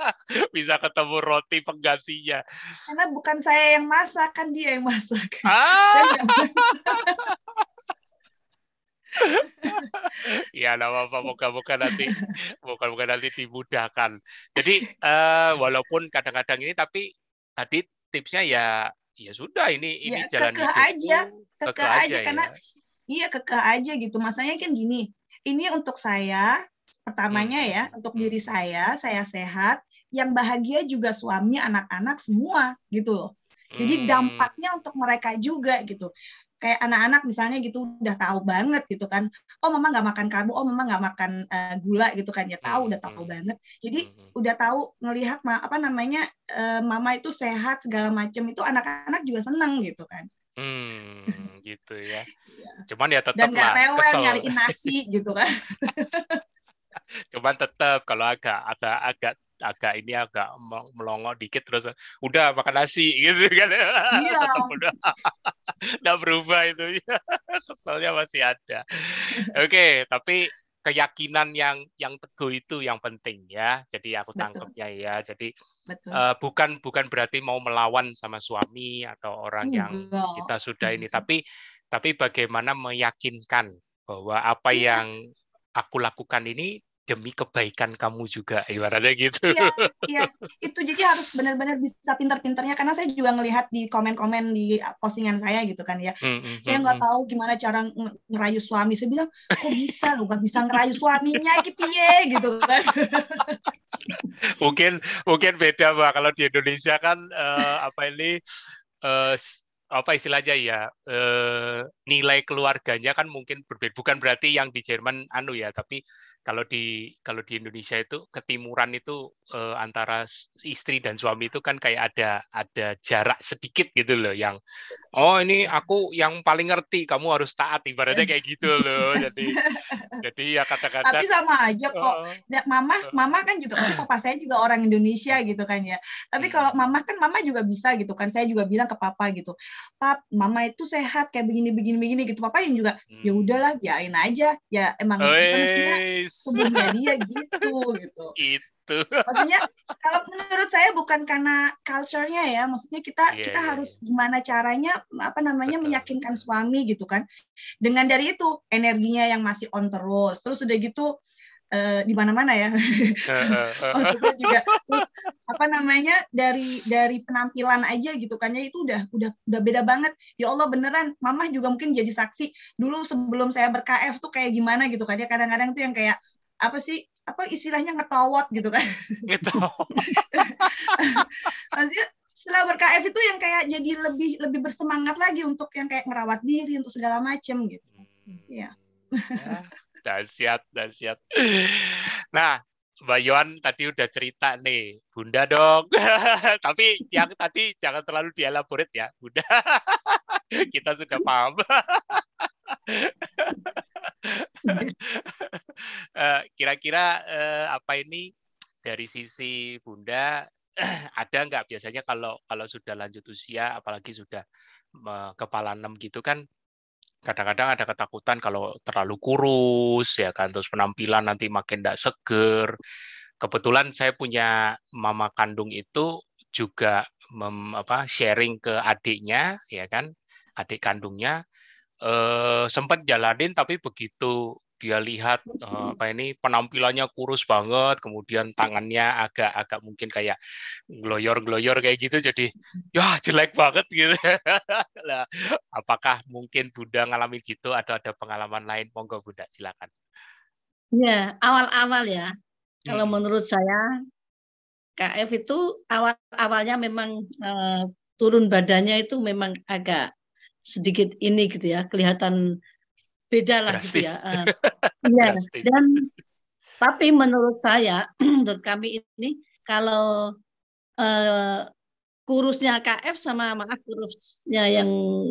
bisa ketemu roti penggantinya karena bukan saya yang masak kan dia yang masak ah! Iya, nama apa moga-moga nanti moga-moga nanti dimudahkan. Jadi uh, walaupun kadang-kadang ini tapi tadi tipsnya ya ya sudah ini ini ya, jalan kekeh aja, kekeh, kekeh aja, aja karena ya. iya kekeh aja gitu. Masanya kan gini, ini untuk saya pertamanya hmm. ya, untuk hmm. diri saya, saya sehat, yang bahagia juga suami, anak-anak semua gitu loh. Jadi hmm. dampaknya untuk mereka juga gitu kayak anak-anak misalnya gitu udah tahu banget gitu kan. Oh mama nggak makan karbo oh mama nggak makan uh, gula gitu kan. Ya tahu udah tahu hmm. banget. Jadi hmm. udah tahu ngelihat apa namanya uh, mama itu sehat segala macam itu anak-anak juga seneng gitu kan. Hmm gitu ya. Iya. cuman ya tetap dan nggak rewel nyariin nasi gitu kan cuman tetap kalau agak agak agak agak ini agak melongo dikit terus udah makan nasi gitu kan. Iya. udah. Nggak berubah itu. Keselnya masih ada. Oke okay, tapi keyakinan yang yang teguh itu yang penting ya. Jadi aku tangkapnya ya. Jadi Betul. Uh, bukan bukan berarti mau melawan sama suami atau orang Enggak. yang kita sudah ini. Tapi tapi bagaimana meyakinkan bahwa apa iya. yang aku lakukan ini demi kebaikan kamu juga ibaratnya gitu. Iya, iya. itu jadi harus benar-benar bisa pintar-pintarnya karena saya juga ngelihat di komen-komen di postingan saya gitu kan ya. Mm, -hmm. saya nggak mm, tahu gimana cara ngerayu suami. Saya bilang kok bisa lo nggak bisa ngerayu suaminya gitu ya gitu kan. mungkin mungkin beda mbak kalau di Indonesia kan uh, apa ini uh, apa istilahnya ya eh, nilai keluarganya kan mungkin berbeda bukan berarti yang di Jerman anu ya tapi kalau di kalau di Indonesia itu ketimuran itu uh, antara istri dan suami itu kan kayak ada ada jarak sedikit gitu loh yang oh ini aku yang paling ngerti kamu harus taat ibaratnya kayak gitu loh. Jadi jadi ya kata-kata tapi sama aja kok. Uh, mama mama kan juga papa saya juga orang Indonesia gitu kan ya. Tapi hmm. kalau mama kan mama juga bisa gitu kan. Saya juga bilang ke papa gitu pap mama itu sehat kayak begini begini begini gitu. Papa yang juga ya hmm. ya udahlah biarin aja. Ya emang sebelumnya dia gitu gitu. Itu. Maksudnya kalau menurut saya bukan karena culture-nya ya, maksudnya kita yeah, kita yeah, harus yeah. gimana caranya apa namanya Betul. meyakinkan suami gitu kan. Dengan dari itu energinya yang masih on terus. Terus udah gitu Uh, di mana-mana ya. Maksudnya juga terus apa namanya dari dari penampilan aja gitu kan ya itu udah udah udah beda banget. Ya Allah beneran, Mama juga mungkin jadi saksi. Dulu sebelum saya ber-KF tuh kayak gimana gitu kan ya kadang-kadang tuh yang kayak apa sih apa istilahnya ngetawat gitu kan gitu maksudnya setelah ber-KF itu yang kayak jadi lebih lebih bersemangat lagi untuk yang kayak ngerawat diri untuk segala macam gitu hmm. ya dahsyat dahsyat nah Mbak Yohan tadi udah cerita nih, Bunda dong. Tapi yang tadi jangan terlalu dielaborate ya, Bunda. Kita sudah paham. Eh, kira-kira uh, apa ini dari sisi bunda ada nggak biasanya kalau kalau sudah lanjut usia apalagi sudah uh, kepala enam gitu kan kadang-kadang ada ketakutan kalau terlalu kurus ya kan terus penampilan nanti makin tidak seger. Kebetulan saya punya mama kandung itu juga mem, apa sharing ke adiknya ya kan adik kandungnya. Eh, sempat jalanin tapi begitu dia lihat uh, apa ini penampilannya kurus banget, kemudian tangannya agak-agak mungkin kayak gloyor-gloyor kayak gitu, jadi ya jelek banget gitu. nah, apakah mungkin Bunda ngalamin gitu atau ada pengalaman lain? Monggo Bunda, silakan. Ya, awal-awal ya. Kalau hmm. menurut saya KF itu awal-awalnya memang uh, turun badannya itu memang agak sedikit ini gitu ya kelihatan beda lah gitu ya. Uh, ya. Dan tapi menurut saya menurut kami ini kalau uh, kurusnya KF sama maaf kurusnya yang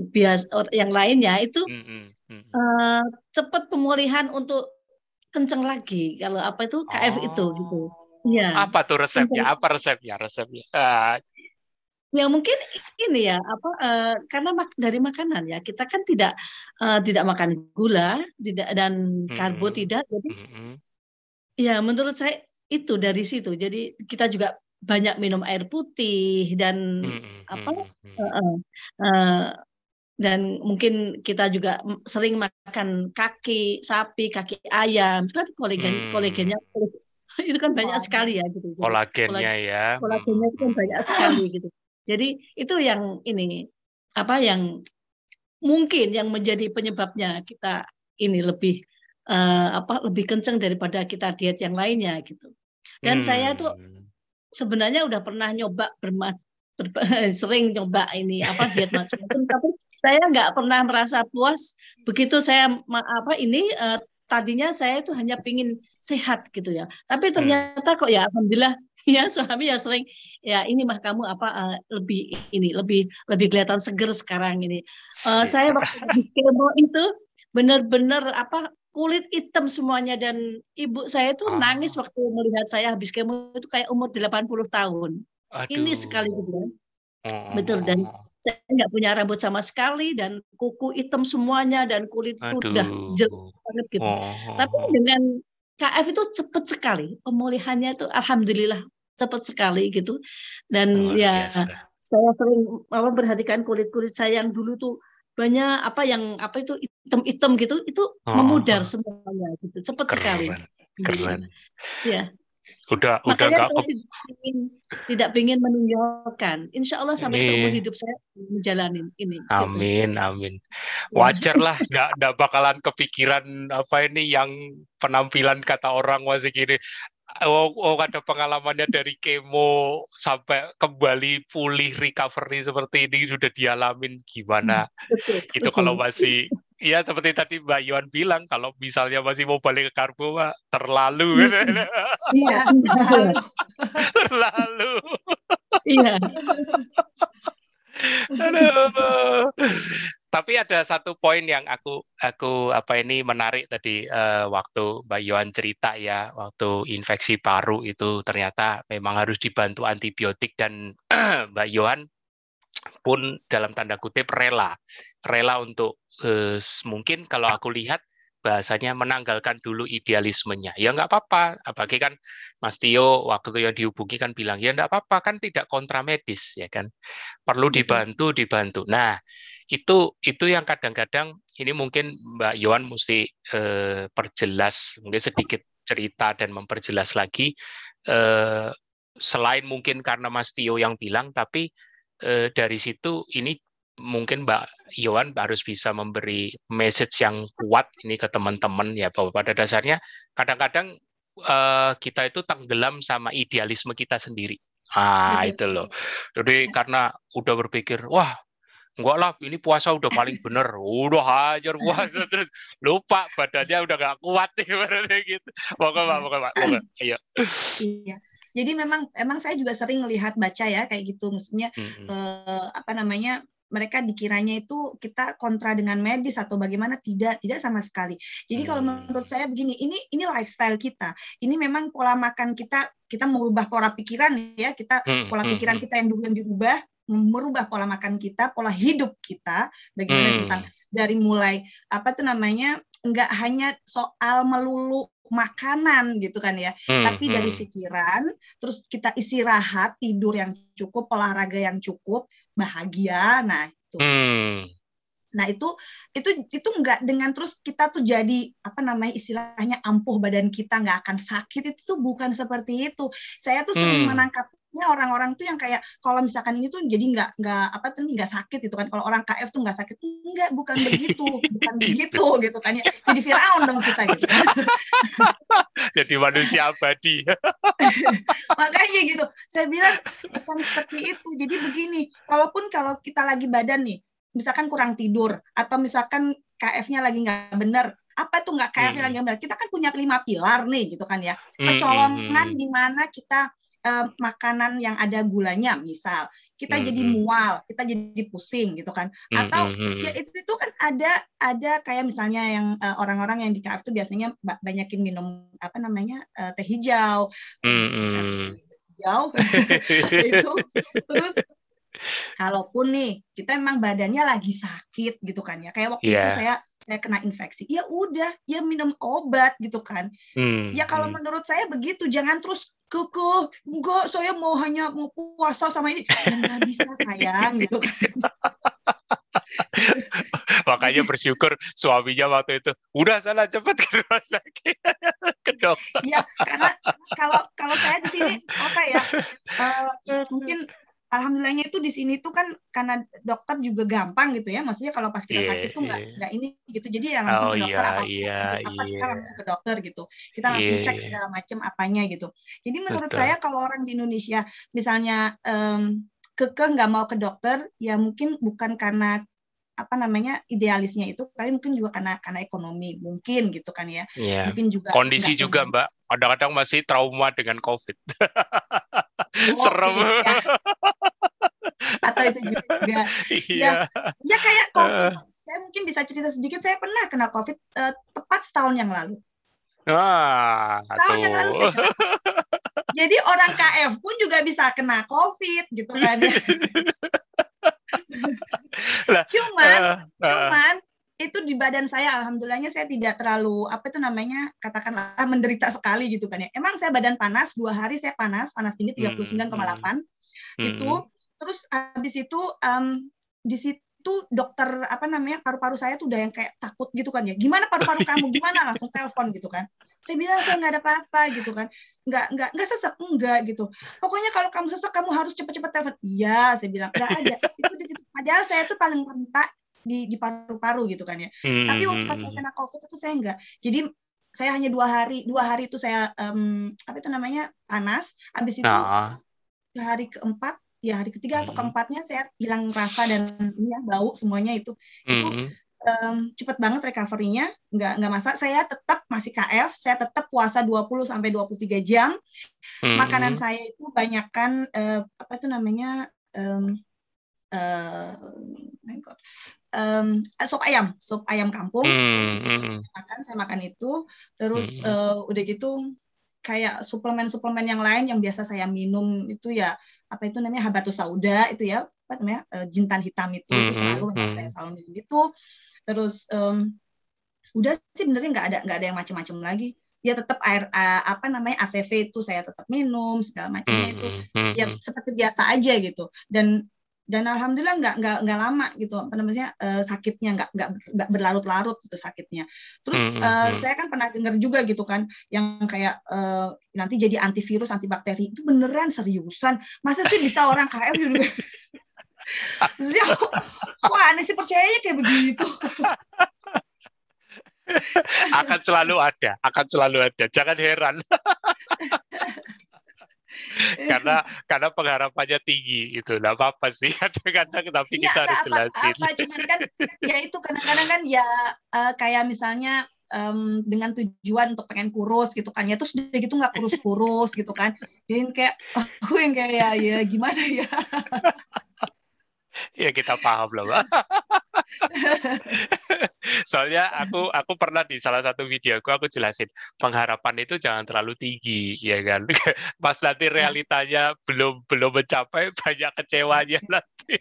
biasa yang lainnya itu mm -hmm. uh, cepat pemulihan untuk kenceng lagi kalau apa itu KF oh. itu gitu. Ya. Apa tuh resepnya? Apa resepnya? Resepnya. Uh, Ya mungkin ini ya apa uh, karena mak dari makanan ya kita kan tidak uh, tidak makan gula tidak dan karbo mm -hmm. tidak jadi mm -hmm. ya menurut saya itu dari situ jadi kita juga banyak minum air putih dan mm -hmm. apa uh, uh, uh, dan mungkin kita juga sering makan kaki sapi kaki ayam itu kan kolagen hmm. kolagennya itu kan banyak sekali ya gitu kolagennya ya kolagennya itu kan banyak sekali gitu jadi itu yang ini apa yang mungkin yang menjadi penyebabnya kita ini lebih uh, apa lebih kenceng daripada kita diet yang lainnya gitu. Dan hmm. saya tuh sebenarnya udah pernah nyoba bermas ber, sering nyoba ini apa diet macam-macam tapi saya nggak pernah merasa puas begitu saya apa ini uh, tadinya saya itu hanya pingin sehat gitu ya. Tapi hmm. ternyata kok ya alhamdulillah ya suami ya sering ya ini mah kamu apa uh, lebih ini lebih lebih kelihatan seger sekarang ini. Uh, saya waktu habis kemo itu benar-benar apa kulit hitam semuanya dan ibu saya itu oh. nangis waktu melihat saya habis kemo itu kayak umur 80 tahun. Aduh. Ini sekali gitu ya. Oh. Betul dan saya nggak punya rambut sama sekali dan kuku hitam semuanya dan kulit itu udah jelek banget gitu. Oh. Tapi dengan KF itu cepat sekali pemulihannya itu alhamdulillah cepat sekali gitu dan oh, ya biasa. saya sering apa perhatikan kulit kulit saya yang dulu tuh banyak apa yang apa itu hitam-hitam gitu itu oh. memudar semuanya gitu cepat sekali. Keren. Ya udah Makanya udah nggak tidak ingin, tidak ingin meninggalkan insya Allah sampai seumur hidup saya menjalani ini. Amin gitu. amin wajar lah nggak nggak bakalan kepikiran apa ini yang penampilan kata orang masih gini oh, oh ada pengalamannya dari kemo sampai kembali pulih recovery seperti ini sudah dialamin gimana? Betul, itu betul. kalau masih Iya seperti tadi Mbak Yuan bilang kalau misalnya masih mau balik ke karbo Mbak, terlalu Iya. terlalu. Iya. Tapi ada satu poin yang aku aku apa ini menarik tadi uh, waktu Mbak Yuan cerita ya waktu infeksi paru itu ternyata memang harus dibantu antibiotik dan Mbak Yuan pun dalam tanda kutip rela rela untuk uh, mungkin kalau aku lihat bahasanya menanggalkan dulu idealismenya. Ya nggak apa-apa, apalagi kan Mas Tio waktu yang dihubungi kan bilang ya nggak apa-apa kan tidak kontra medis ya kan, perlu dibantu dibantu. Nah itu itu yang kadang-kadang ini mungkin Mbak Yohan mesti eh, perjelas mungkin sedikit cerita dan memperjelas lagi eh, selain mungkin karena Mas Tio yang bilang tapi eh, dari situ ini mungkin Mbak Yohan harus bisa memberi message yang kuat ini ke teman-teman ya bahwa pada dasarnya kadang-kadang uh, kita itu tenggelam sama idealisme kita sendiri. Ah itu loh. Jadi karena udah berpikir wah enggak lah ini puasa udah paling bener. Udah hajar puasa terus lupa badannya udah gak kuat nih gitu. Pokoknya pak pokoknya pak iya. Iya. Jadi memang emang saya juga sering lihat baca ya kayak gitu. Maksudnya mm -hmm. eh, apa namanya mereka dikiranya itu kita kontra dengan medis atau bagaimana tidak tidak sama sekali jadi kalau hmm. menurut saya begini ini ini lifestyle kita ini memang pola makan kita kita merubah pola pikiran ya kita hmm, pola hmm, pikiran kita yang dulu yang dirubah merubah pola makan kita, pola hidup kita, bagaimana hmm. tentang dari mulai apa tuh namanya nggak hanya soal melulu makanan gitu kan ya, hmm, tapi hmm. dari pikiran, terus kita istirahat, tidur yang cukup, olahraga yang cukup, bahagia. Nah, itu. Hmm. Nah, itu itu itu enggak dengan terus kita tuh jadi apa namanya istilahnya ampuh badan kita nggak akan sakit itu tuh bukan seperti itu. Saya tuh sering hmm. menangkap orang-orang tuh yang kayak kalau misalkan ini tuh jadi nggak nggak apa tuh nggak sakit gitu kan. Kalau orang KF tuh nggak sakit enggak bukan begitu bukan begitu gitu kan ya. Jadi Firaun dong kita gitu. Jadi manusia abadi. Makanya gitu. Saya bilang bukan seperti itu. Jadi begini kalaupun kalau kita lagi badan nih misalkan kurang tidur atau misalkan KF-nya lagi nggak benar apa tuh nggak KF-nya hmm. lagi benar kita kan punya lima pilar nih gitu kan ya hmm, hmm, kecolongan hmm. di mana kita uh, makanan yang ada gulanya misal kita mm -hmm. jadi hmm. mual kita jadi pusing gitu kan hmm, atau mm -hmm. ya itu itu kan ada ada kayak misalnya yang eh, orang-orang yang di KF itu biasanya banyakin minum apa namanya uh, teh hijau mm -hmm. hijau itu terus kalaupun nih kita emang badannya lagi sakit gitu kan ya. Kayak waktu yeah. itu saya saya kena infeksi. Ya udah ya minum obat gitu kan. Hmm, ya kalau hmm. menurut saya begitu jangan terus keke enggak saya mau hanya mau puasa sama ini. Ya nggak bisa sayang gitu kan. Makanya bersyukur suaminya waktu itu udah salah cepet ke rumah sakit ke dokter. Ya karena kalau kalau saya di sini apa ya uh, mungkin alhamdulillahnya itu di sini tuh kan karena dokter juga gampang gitu ya maksudnya kalau pas kita yeah, sakit tuh nggak yeah. nggak ini gitu jadi ya langsung oh, ke dokter yeah, apa yeah, apa yeah. kita langsung ke dokter gitu kita langsung yeah, cek iya. segala macam apanya gitu jadi menurut Betul. saya kalau orang di Indonesia misalnya um, kekeh nggak mau ke dokter ya mungkin bukan karena apa namanya idealisnya itu tapi mungkin juga karena karena ekonomi mungkin gitu kan ya yeah. mungkin juga kondisi juga mbak kadang-kadang masih trauma dengan covid oh, serem ya. atau itu juga iya. ya ya kayak covid saya mungkin bisa cerita sedikit saya pernah kena covid uh, tepat setahun yang lalu ah tahun yang lalu saya kena. jadi orang KF pun juga bisa kena covid gitu kan ya. cuman uh, uh, cuman itu di badan saya alhamdulillahnya saya tidak terlalu apa itu namanya katakanlah menderita sekali gitu kan ya. Emang saya badan panas dua hari saya panas panas tinggi 39,8 hmm. hmm. itu. Terus habis itu um, di situ dokter apa namanya paru-paru saya tuh udah yang kayak takut gitu kan ya. Gimana paru-paru kamu? Gimana? Langsung telepon gitu kan. Saya bilang saya nggak ada apa-apa gitu kan. Nggak nggak nggak sesak enggak gitu. Pokoknya kalau kamu sesak kamu harus cepet-cepet telepon. Iya saya bilang. Nggak ada. Itu di situ. Padahal saya tuh paling rentak di di paru-paru gitu kan ya. Hmm. Tapi waktu pas saya hmm. kena COVID itu saya enggak. Jadi saya hanya dua hari dua hari itu saya um, apa itu namanya panas. Habis itu nah. hari keempat ya hari ketiga hmm. atau keempatnya saya hilang rasa dan ya bau semuanya itu hmm. itu um, cepat banget recovery-nya, nggak nggak masalah. Saya tetap masih KF, saya tetap puasa 20 sampai 23 jam. Hmm. Makanan saya itu banyakkan uh, apa itu namanya um, uh, um, sop ayam, sop ayam kampung. Hmm. hmm. Saya makan, saya makan itu. Terus hmm. uh, udah gitu kayak suplemen-suplemen yang lain yang biasa saya minum itu ya apa itu namanya habatus sauda itu ya apa namanya uh, jintan hitam itu, mm -hmm. itu hmm, selalu mm -hmm. saya selalu minum itu terus um, udah sih benernya nggak ada nggak ada yang macam-macam lagi ya tetap air uh, apa namanya ACV itu saya tetap minum segala macamnya itu hmm, ya seperti biasa aja gitu dan dan alhamdulillah nggak nggak nggak lama gitu apa namanya uh, sakitnya nggak nggak berlarut-larut gitu sakitnya terus uh, saya kan pernah dengar juga gitu kan yang kayak uh, nanti jadi antivirus antibakteri itu beneran seriusan masa sih bisa orang KF gitu Wah, aneh sih percayanya kayak begitu. akan selalu ada, akan selalu ada. Jangan heran. Karena karena pengharapannya tinggi itu nggak apa-apa sih kadang-kadang tapi ya, kita harus jelasin. apa, cuman kan ya itu kadang-kadang kan ya uh, kayak misalnya um, dengan tujuan untuk pengen kurus gitu kan ya terus udah gitu nggak kurus-kurus gitu kan. Yang kayak aku yang kayak ya, ya gimana ya? Ya kita paham loh mbak soalnya aku aku pernah di salah satu video aku aku jelasin pengharapan itu jangan terlalu tinggi ya kan pas nanti iya. realitanya belum belum mencapai banyak kecewanya nanti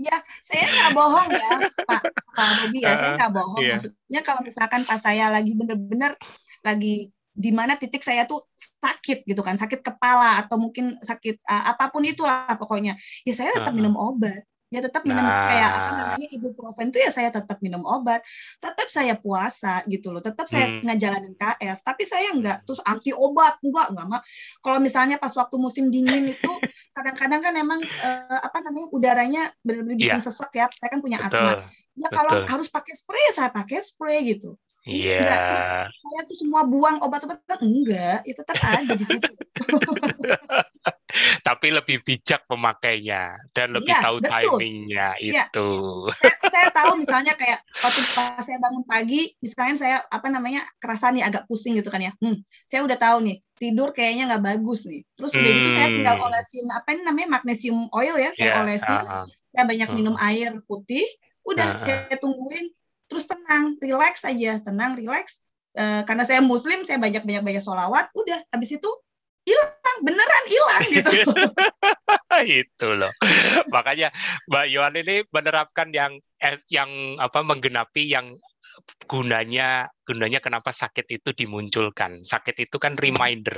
ya saya nggak bohong ya pak pak Bobi ya saya nggak bohong yeah. maksudnya kalau misalkan pas saya lagi bener-bener lagi di mana titik saya tuh sakit gitu kan, sakit kepala atau mungkin sakit uh, apa pun itulah pokoknya. Ya saya tetap uh -huh. minum obat. Ya tetap minum nah. kayak apa namanya ibuprofen tuh ya saya tetap minum obat. Tetap saya puasa gitu loh. Tetap saya hmm. ngejalanin KF, tapi saya enggak terus anti obat enggak enggak mah. Kalau misalnya pas waktu musim dingin itu kadang-kadang kan emang uh, apa namanya udaranya benar-benar bikin yeah. sesek ya. Saya kan punya Betul. asma. Ya kalau harus pakai spray saya pakai spray gitu Iya. Yeah. saya tuh semua buang obat-obatan enggak, itu tetap ada di situ. Tapi lebih bijak pemakainya dan lebih iya, tahu betul. timingnya iya. itu. Saya, saya tahu misalnya kayak waktu pas saya bangun pagi, misalnya saya apa namanya kerasa nih agak pusing gitu kan ya. Hmm, saya udah tahu nih tidur kayaknya nggak bagus nih. Terus udah hmm. gitu saya tinggal hmm. olesin apa ini namanya magnesium oil ya, saya yeah, olesin. Uh, uh. Saya banyak uh. minum air putih. Udah uh, uh. saya tungguin terus tenang, relax aja, tenang, relax. E, karena saya muslim, saya banyak-banyak banyak sholawat, udah habis itu hilang, beneran hilang gitu. itu loh. Makanya Mbak Yohan ini menerapkan yang eh, yang apa menggenapi yang gunanya gunanya kenapa sakit itu dimunculkan. Sakit itu kan reminder.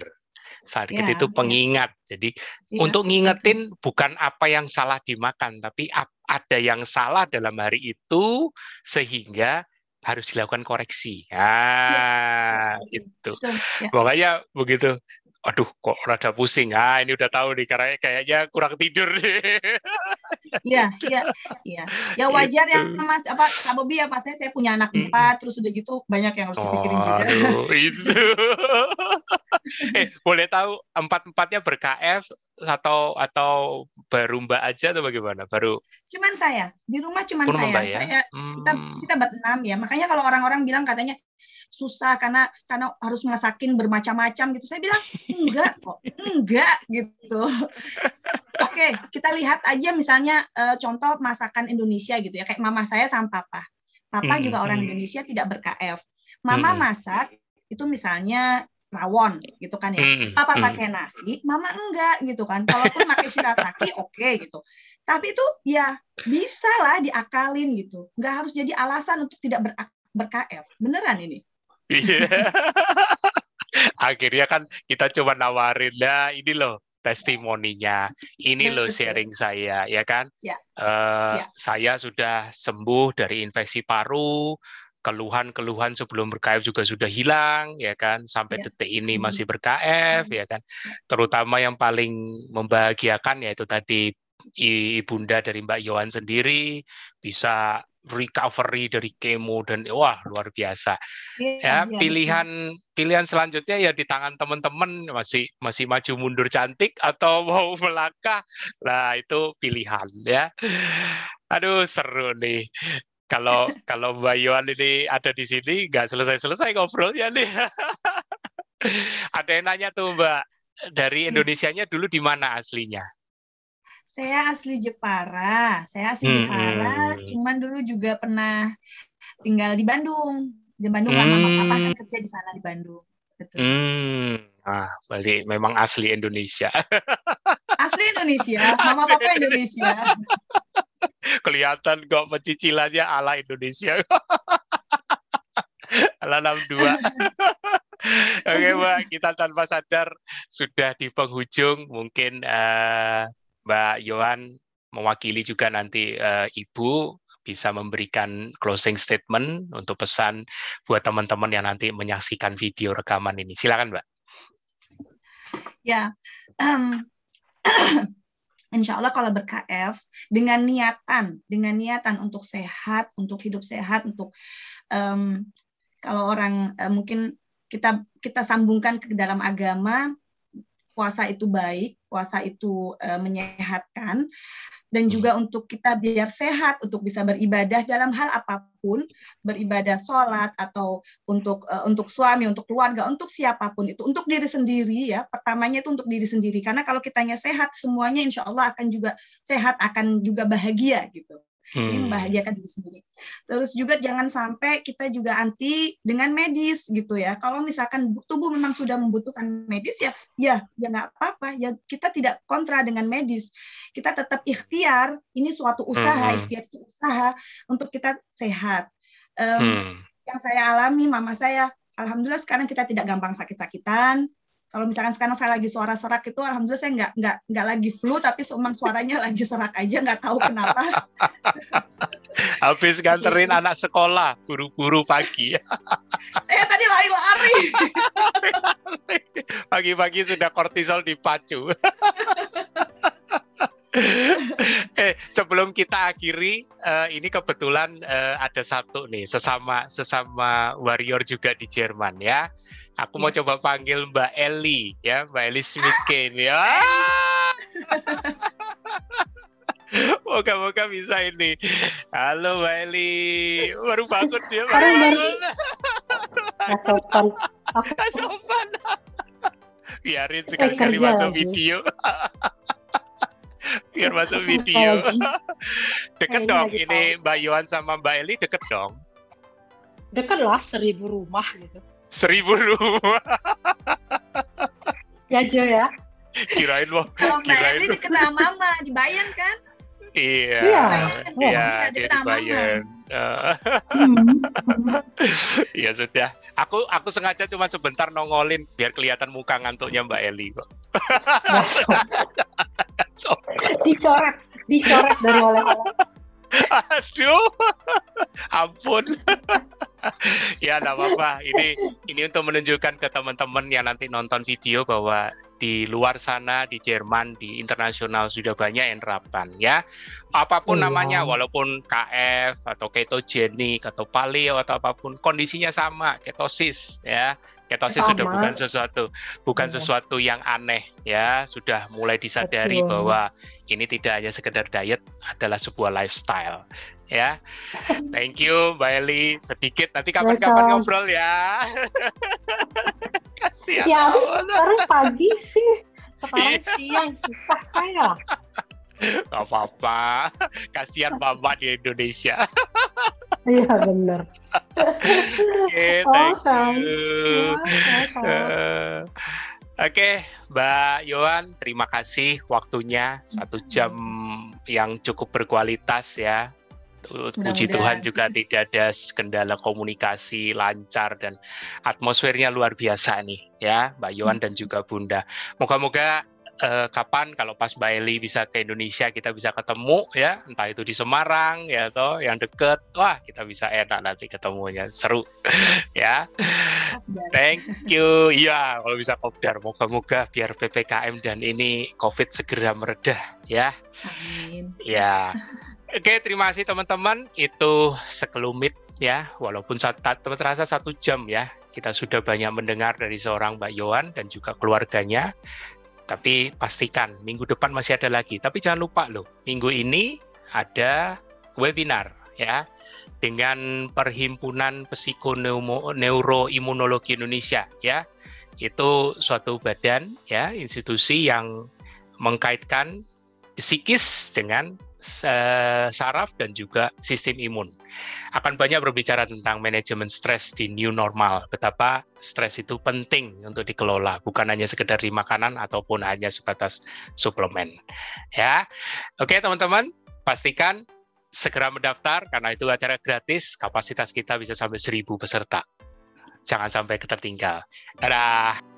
Sakit ya, itu ya. pengingat. Jadi ya, untuk ngingetin bukan apa yang salah dimakan, tapi ada yang salah dalam hari itu sehingga harus dilakukan koreksi. Ah, ya, itu. Ya. Pokoknya begitu aduh kok rada pusing? Ah ini udah tahu nih karena kayaknya kurang tidur. Iya iya iya. Ya wajar ya mas. Apa kak Bobi ya pasnya saya punya anak empat terus udah gitu banyak yang harus dipikirin oh, juga. Aduh, itu. Eh boleh tahu empat empatnya berKF atau atau baru mbak aja atau bagaimana baru cuman saya di rumah cuman saya ya? saya hmm. kita kita berenam ya makanya kalau orang-orang bilang katanya susah karena karena harus masakin bermacam-macam gitu. Saya bilang enggak kok, enggak gitu. Oke, kita lihat aja misalnya uh, contoh masakan Indonesia gitu ya, kayak mama saya sama papa. Papa hmm, juga orang hmm. Indonesia tidak ber-KF. Mama hmm. masak itu misalnya rawon gitu kan ya. Hmm, papa pakai nasi, mama enggak gitu kan. Kalaupun pakai shirataki oke okay, gitu. Tapi itu ya bisa lah diakalin gitu. Nggak harus jadi alasan untuk tidak ber, ber-KF. Beneran ini. Iya. Akhirnya kan kita coba nawarin lah ini loh testimoninya, ini loh sharing saya, ya kan? Ya. Uh, ya. Saya sudah sembuh dari infeksi paru, keluhan-keluhan sebelum berKF juga sudah hilang, ya kan? Sampai ya. detik ini masih berKF, ya kan? Ya. Terutama yang paling membahagiakan yaitu tadi ibunda dari Mbak Yohan sendiri bisa recovery dari kemo dan wah luar biasa. Ya, ya, ya pilihan ya. pilihan selanjutnya ya di tangan teman-teman masih masih maju mundur cantik atau mau melangkah. Nah, itu pilihan ya. Aduh seru nih. Kalau kalau Mbak Yohan ini ada di sini nggak selesai-selesai ngobrolnya nih. ada yang nanya tuh Mbak, dari Indonesianya dulu di mana aslinya? Saya asli Jepara. Saya asli hmm, Jepara, hmm. cuman dulu juga pernah tinggal di Bandung. Di Bandung hmm. mama papa kan kerja di sana di Bandung. Betul. Hmm. Ah, berarti memang asli Indonesia. Asli Indonesia, mama papa Indonesia. Kelihatan kok pencicilannya ala Indonesia. ala 62. Oke Mbak, kita tanpa sadar sudah di penghujung. Mungkin uh, Mbak Yohan mewakili juga nanti uh, Ibu bisa memberikan closing statement untuk pesan buat teman-teman yang nanti menyaksikan video rekaman ini. Silakan Mbak. Ya, um, Insya Allah kalau ber-KF dengan niatan, dengan niatan untuk sehat, untuk hidup sehat, untuk um, kalau orang uh, mungkin kita kita sambungkan ke dalam agama, puasa itu baik, puasa itu uh, menyehatkan, dan hmm. juga untuk kita biar sehat untuk bisa beribadah dalam hal apa pun beribadah sholat atau untuk uh, untuk suami untuk keluarga untuk siapa pun itu untuk diri sendiri ya. Pertamanya itu untuk diri sendiri. Karena kalau kitanya sehat semuanya insya Allah akan juga sehat akan juga bahagia gitu Hmm. Ini membahagiakan diri sendiri. Terus juga jangan sampai kita juga anti dengan medis gitu ya. Kalau misalkan tubuh memang sudah membutuhkan medis ya, ya ya nggak apa-apa. Ya kita tidak kontra dengan medis. Kita tetap ikhtiar. Ini suatu usaha, hmm. ikhtiar itu usaha untuk kita sehat. Um, hmm. Yang saya alami, mama saya, alhamdulillah sekarang kita tidak gampang sakit-sakitan kalau misalkan sekarang saya lagi suara serak itu alhamdulillah saya nggak nggak nggak lagi flu tapi memang suaranya lagi serak aja nggak tahu kenapa. Habis nganterin anak sekolah buru-buru pagi. Saya tadi lari-lari. Pagi-pagi sudah kortisol dipacu. Eh sebelum kita akhiri uh, ini kebetulan uh, ada satu nih sesama sesama warrior juga di Jerman ya Aku ya. mau coba panggil Mbak Eli ya, Mbak Eli Smith Kane ya. Moga-moga bisa ini. Halo Mbak Eli, baru bangun dia. Baru bangun. Sopan. Sopan. Biarin sekali-sekali masuk video. Biar masuk video. deket dong, ini Mbak Yohan sama Mbak Eli deket dong. Deket lah, seribu rumah gitu seribu rumah. ya Jo ya. Kirain loh. Kalau kirain deket sama Mama, di Bayan kan? Iya. Iya, iya dia di Bayan. Hmm. Iya sudah. Aku aku sengaja cuma sebentar nongolin biar kelihatan muka ngantuknya Mbak Eli kok. dicoret, dicoret dari oleh-oleh. Aduh, ampun. ya, enggak apa-apa. Ini ini untuk menunjukkan ke teman-teman yang nanti nonton video bahwa di luar sana di Jerman di internasional sudah banyak yang nerapkan ya apa pun oh, namanya walaupun KF atau ketogenic atau paleo atau apa pun kondisinya sama ketosis ya ketosis sudah bukan sesuatu bukan iya. sesuatu yang aneh ya sudah mulai disadari Betul. bahwa ini tidak hanya sekedar diet adalah sebuah lifestyle. Ya. Thank you Mbak Eli. Sedikit nanti kapan-kapan ngobrol ya. Kasihan ya habis sekarang pagi sih. Sekarang iya. siang susah saya. Gak apa-apa, kasihan mama di Indonesia. Iya benar. Oke, okay, thank you. Uh, Oke, Mbak Yohan, terima kasih waktunya. Satu jam yang cukup berkualitas ya. Puji Tuhan juga tidak ada kendala komunikasi lancar dan atmosfernya luar biasa nih ya, Mbak Yohan dan juga Bunda. Moga-moga uh, kapan kalau pas Mbak Eli bisa ke Indonesia kita bisa ketemu ya entah itu di Semarang ya atau yang deket wah kita bisa enak nanti ketemunya. Seru ya thank you. Ya kalau bisa kopdar moga-moga biar ppkm dan ini covid segera meredah ya. Amin. ya oke terima kasih teman-teman. Itu sekelumit ya. Walaupun terasa satu jam ya. Kita sudah banyak mendengar dari seorang Mbak Yohan dan juga keluarganya. Tapi pastikan minggu depan masih ada lagi. Tapi jangan lupa loh, minggu ini ada webinar ya. Dengan Perhimpunan Psikoneuroimunologi Indonesia ya. Itu suatu badan ya, institusi yang mengkaitkan psikis dengan saraf dan juga sistem imun. Akan banyak berbicara tentang manajemen stres di new normal, betapa stres itu penting untuk dikelola, bukan hanya sekedar di makanan ataupun hanya sebatas suplemen. Ya. Oke, teman-teman, pastikan segera mendaftar karena itu acara gratis, kapasitas kita bisa sampai 1000 peserta. Jangan sampai ketertinggal. Dadah.